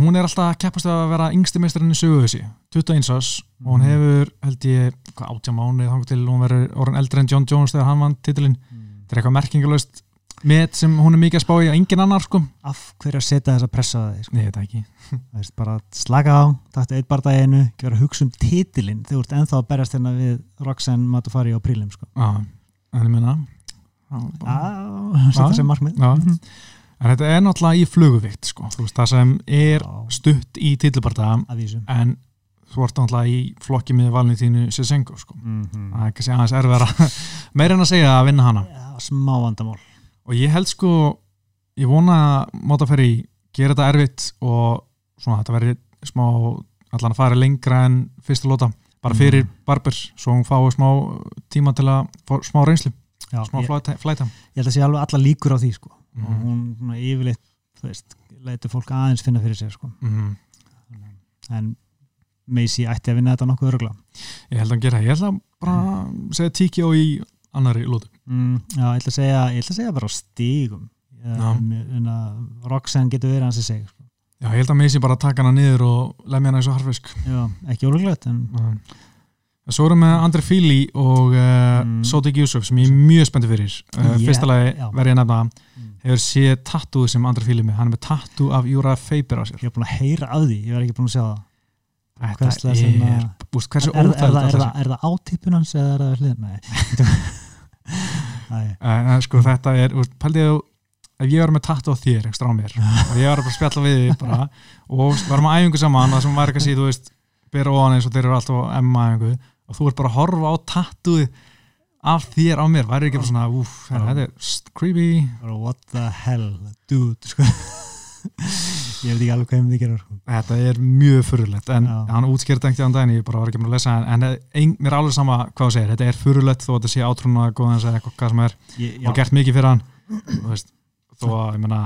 hún er alltaf keppast við að vera yngsti meistarinn í sögu þessi 21 ás og hún Mhm. hefur held ég átjá mánu þá til hún verður orðin eldri en John Jones þegar hann vann titilinn Mm. þetta er eitthvað merkingalöst met sem hún er mikið að spá í að engin annar sko af hverju að setja þessa pressa á þig sko? Ég veit ekki (laughs) Það veist, bara slaka á, taktu eitt barða í einu að hugsa um titilinn þegar þú ert ennþá að berjast hérna við Roxanne Matufari á prílim sko. Já, en ég meina já, setja sér markmið Já. Mhm. en þetta er náttúrulega í fluguvikt sko. Þú veist, það sem er stutt í að vísu en þú ert náttúrulega í flokki með Valentínu Sisenko sko. Mhm. það er kannski aðeins erfara (laughs) meira en að segja að vinna hana smá vandamál og ég held sko ég vona að Motaferri gera þetta erfitt og svona þetta verði smá allan að fara lengra en fyrsta lóta bara fyrir Mhm. Barber svo hún fái smá tíma til að smá reynslu, Já, smá ég, flæta, flæta. ég held að sé alveg alla líkur á því sko. og Mhm. hún svona, yfirleitt þú veist, leitur fólk aðeins finna fyrir sér sko. Mhm. en Macy ætti að vinna þetta nokkuð örugla ég held að hann gera ég held að bara segja tíkja og í annari lótu mm, Já, ég ætla að segja, ég ætla að segja bara á stígum. Roxanne getur verið hans að segja sko. Já, ég held að Messi bara taka hana niður og lemja hana eins og harfisk Já, ekki ólöglegt en Svo erum við Andri Fili og uh, Mm. Sotik Yusuf sem ég er mjög spenntið fyrir uh, Ég- Fyrsta lagi já. verð ég að nefna Mm. hefur séð tattúið sem Andri Fili með hann er með tattú af Júra Feiber á sér ég er búin að heyra af því, ég var ekki búin að sjá það Þetta er, búst, hversu er, er, er, óþægilegt er, er það á tippun hans eða er það hlið? Nei (laughs) Uh, sko þetta er, úst, pældi ég ef ég var með tattu á þér, ekstra á mér (laughs) og ég var bara að spjalla við þig bara og varum að æfingu saman, það sem var eitthvað síð þú veist, byrja ofan eins og þeir eru alltaf á M æfingu og þú ert bara að horfa á tattuði af þér á mér, væri ekki bara svona úf, þetta er creepy bara, what the hell, dude sko. Ég veit ekki alveg hvað ég myndi gera sko. þetta er mjög furulegt, en Já. hann útskýrði ekki á daginn, ég bara var ekki með að lesa en, en ein, mér er alveg sama hvað þú segir, þetta er furulegt þó að þetta sé átrúna góðans eða eitthvað hvað sem er ég, og gert mikið fyrir hann veist, þó að, ég menna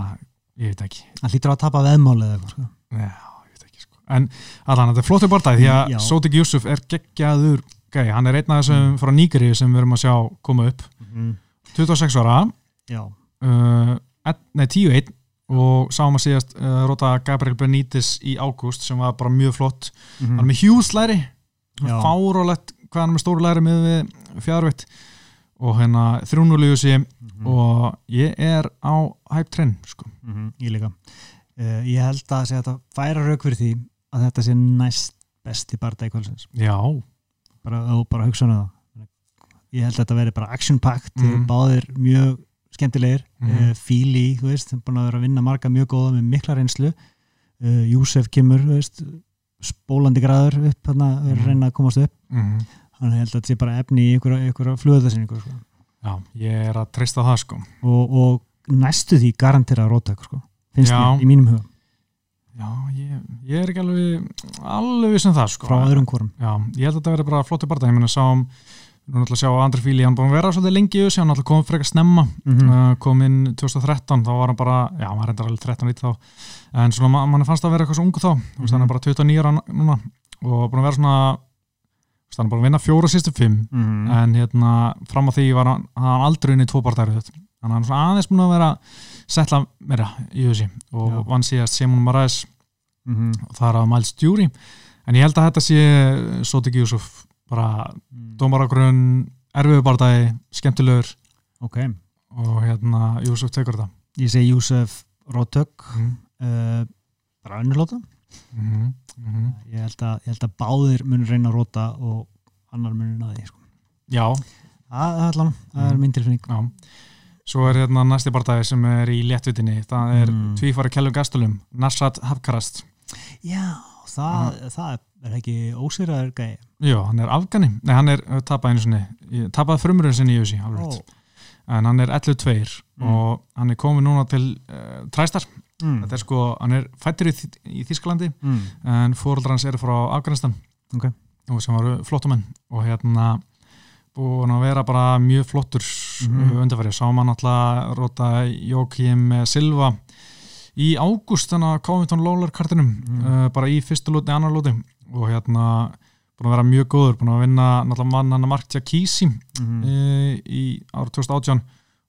ég veit ekki hann hlýtur að tapa veðmáli eða eitthvað sko. Já, ég veit ekki sko. En allan, þetta er flottur barndæð því að. Sotik Yusuf er geggjaður gæi, hann er einn af þessum frá Nígeri sem við erum að sjá koma upp 26 ára já, uh, nei 10-1 og sáum að síðast uh, róta Gabriel Benítez í ágúst sem var bara mjög flott. Hann er með hjúslæri Já. fárólegt hvað hann er með stóru læri með við fjárvitt og hérna þrjúnulegusi og ég er á hype trend sko. Mhm, ég líka. Uh, ég held að að þetta færa rauk fyrir því að þetta sé næst besti barndæk kvöldsins. Bara, bara hugsa um það. Ég held að þetta veri bara action packed Mhm. mm. báðir mjög skemmtilegir mm Mhm. Fíli, þú veist, þeim búin að vera að vinna marga mjög góða með mikla reynslu uh, Júsef kemur, þú veist spólandi græður upp, þarna mm. Mhm. reyna að komast upp mm að ég held að þetta sé bara efni í ykkur flugöldasinningu sko. já, ég er að treysta það sko og, og næstu því garantera rótök sko. finnst mér í mínum huga Já, ég, ég er ekki alveg alveg vissum það sko frá öðrum hvorum Já, ég held að þetta verði bara flottu barða ég meina sáum, nú náttúrulega sjá Andri Fíli hann búin að vera svolítið lengi í þessu, hann náttúrulega kom frekar snemma. Mm uh, kom inn 2013, þá var hann bara já, hann reyndar alveg 13 lítið þá. En svona, ma- mann fannst að vera eitthvað svo ungu þá. Mm Mhm. hann er bara 29 ára núna og búin að vera svona hann er búin að vinna fjóra sístu fimm. -hmm. en hérna, fram á því var hann, hann aldrei inn í tvo barðæri þannig að hann er svona aðeins búin að vera setla meira í þessi og Já. vann síðast Simon Marais mm og það er að Miles Jury en ég held að þetta sé Sotik Yusuf bara -hmm. dómaragrunn, erfiðu bardagi skemmtilegur ok, og hérna Yusuf tekur þetta ég segi Júsef rótök mm uh, bara önnurlóta -hmm. Mm -hmm. ég held, að, ég held að báðir mun reyna að róta og annar mun að því sko. Já, það, er allan, það er Mm. mín tilfinning já Svo er hérna næsti bardagi sem er í léttvitinni það er Mm. mm. tvífari Kellum Gastelum Nassat Hafkarast já, það, það er ekki ósýraður gæi Já, hann er afgani, nei hann er uh, tapað einu sinni, tapað frumurinn sinni í alveg rétt. en hann er 11-2 Mm. og hann er komið núna til uh, Træstar, mm. þetta er sko hann er fættur í, í Þískalandi mm. en fóreldrar hans eru frá Afganistan Ok. og sem varu flottumenn og hérna búin að vera bara mjög flottur Mhm. -hmm. undarfæri, sá mann alltaf róta Jókim Silva í ágúst þannig að Covington Lawler kartinum Mhm. uh, bara í fyrstu lúti, annar lúti og hérna búin að vera mjög góður, búin að vinna náttúrulega mann hann að Mark Kísi Mm. uh, í ára 2018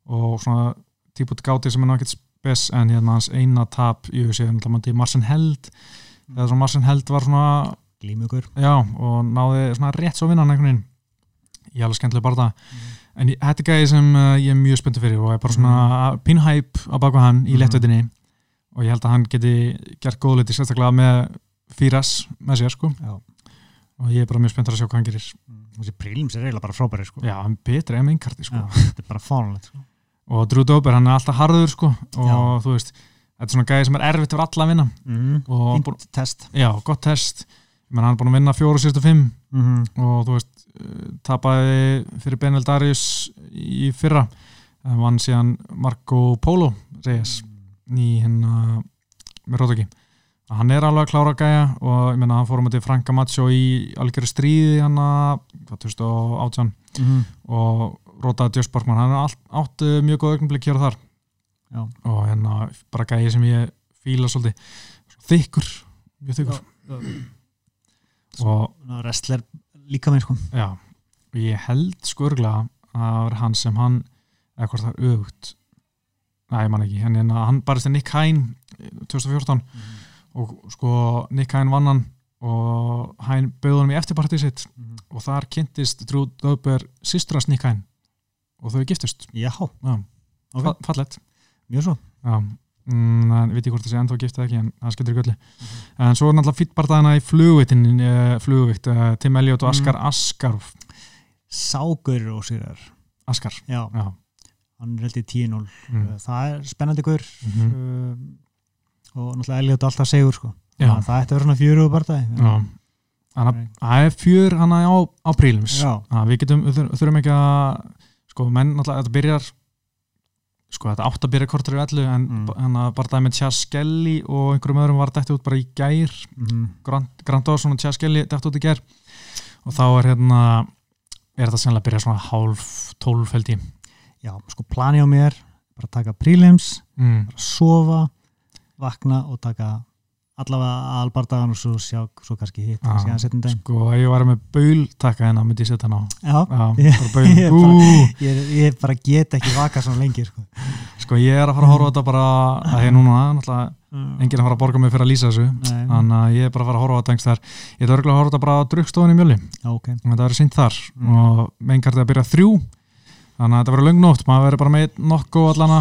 og svona típut gáti sem er náttúrulega spes en hérna hans eina tap í þessi náttúrulega mann til Marcin Held eða svona Marcin Held var svona glímugur. Já, og náði svona rétt svo vinnan einhvern veginn. Ég alveg skemmtileg bara það en ég- þetta er gæði sem uh, ég er mjög spenntið fyrir og er bara svona mm. pínhæp á baku hann í Mhm. Og ég held að hann geti gert góðleiti sérstaklega með Fíras með sér sko Já. og ég er bara mjög spenntur að sjá hvað hann gerir þessi prílims er eiginlega bara frábæri sko. Já, hann betri en meinkarti sko þetta er bara fánulegt sko. og Drew Dober, hann er alltaf harður sko og Já. þú veist, þetta er svona gæði sem er erfitt fyrir alla að vinna mm. og fínt test já, gott test menn hann er búin að vinna fjóru síðustu fimm mm -hmm. og þú veist uh, tapaði fyrir Benel Darius í fyrra en vann síðan Marco Polo Reyes í hérna með Rótaki hann er alveg að klára að gæja og ég meina hann fór um til Franka Macho í algjöru stríði hann að 2018 mm -hmm. og Rótaði Djós Borgman hann er allt, átt uh, mjög góð augnablik hér og þar Já. og hérna bara gæji sem ég fíla svolítið þykkur, mjög þykkur og wrestler líka með sko. Já, og ég held skurgla að það var hann sem hann það er öfugt Næ, ég man ekki, en hérna, hann barist að Nick Hine 2014 og sko Nick Hine vann hann og Hine bauð hann í eftirpartið sitt. Mhm. og þar kynntist Drew Dober sýstras Nick Hine og þau giftust. Já, Já, Ok. fa- fallegt. Mjög svo. Já, mm, en veit ég hvort það sé ennþá gift eða ekki en það skildur ekki öllu en svo er náttúrulega fýttbardaðina í flugvitin uh, flugvikt, uh, Tim Elliot og Askar Askarf Ságur og Sýrar Askar, Já, já hann er held í 10-0 mm. Það er spennandi gur Mhm. um, og náttúrulega Elliot alltaf segur sko. Já. Þannig að það ætti að vera svona fjöru að það er fjör hana á, á prílims Já. að við getum, þur- þurfum ekki að sko, menn náttúrulega, þetta byrjar sko, þetta átt að byrja kortur í ellu en Mm. mm. hann bara dæmið Tja Skelly og einhverjum öðrum var dætti út bara í gær Mhm. Grant, Grant Dawson og Tja Skelly dætti út í gær og þá er hérna er þetta sennilega að byrja svona hálf tólf held ég Já, sko plani á mér bara taka prelims, mm. bara sofa vakna og taka allavega albardagan og svo sjá svo kannski hitt daginn. sko, ég var með baul taka hérna myndi ég setja hann á. Já, Já, Ég- (laughs) bara baul. Ég bara- ég, ég bara get ekki vaka svona lengi sko. sko ég er að fara að horfa á þetta bara að ég núna, náttúrulega enginn að fara að borga mig fyrir að lýsa þessu. Nei, þannig að ég er bara að fara að horfa á þetta einhvers þar ég er örgulega að horfa á þetta bara á drukkstofunni mjöli Já, ok. Og þetta verður sýnt þar. Mm. og meinkartið að byrja þrjú þannig að þetta verður löng nótt maður verður bara með nokku allana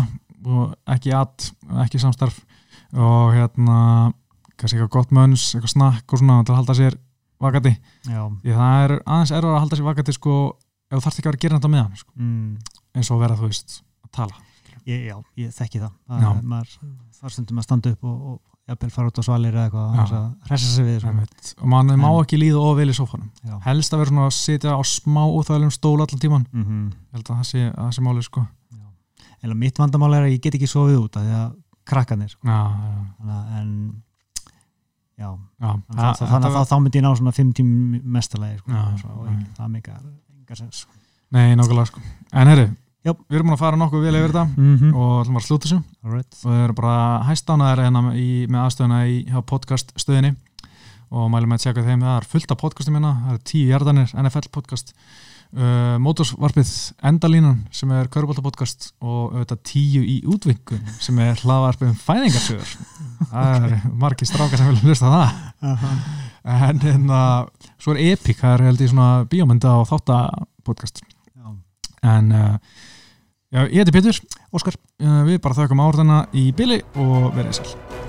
og ekki att, ekki samstarf. Og hérna kannski eitthvað gott mönns, eitthvað snakk og svona til að halda sér vakati Já, því það er aðeins erfur að halda sér vakati sko, ef þú þarft ekki að vera að gera þetta með hann sko, mm, eins og vera þú veist að tala. Ég, já, ég þekki það, það maður þar stundum að standa upp og, og jafnvel fara út á svalir eða eitthvað að hressa sig við og mann má ekki líða of vel í sófanum helst að vera svona að sitja á smá úþægilegum stól allan tíman Mhm. ég held að það sé, að sé máli sko en mitt vandamál er að ég get ekki sofið út af því að krakkanir sko. já, já, að- en já, já. þannig að, þannig að þá, þá myndi ég ná svona fimm tím mestalegi sko. Ekki, það enga sens sko. Nei, nákvæmlega sko. En herri, Já. við erum búin að fara nokkuð vel yfir þetta mm -hmm. og ætlum að slúta þessu Alright. og við erum bara hæstánæðar hérna í, með aðstöðuna í hjá podcast stöðinni og mælum að tjekka þeim það er fullt af podcastum hérna, það eru tíu jarðanir NFL podcast uh, Mótorsvarpið Endalínan sem er Körbólta podcast og auðvitað tíu í útvingun sem er hlaðvarpið um fæðingarsögur það er margir strákar sem vilja hlusta það en hérna, svo er Epic það er held ég svona bíómynda og þáttapodcast. En uh, já, ég heiti Pétur. Óskar. Uh, við bara þökkum áhrðana í byli og verið sæl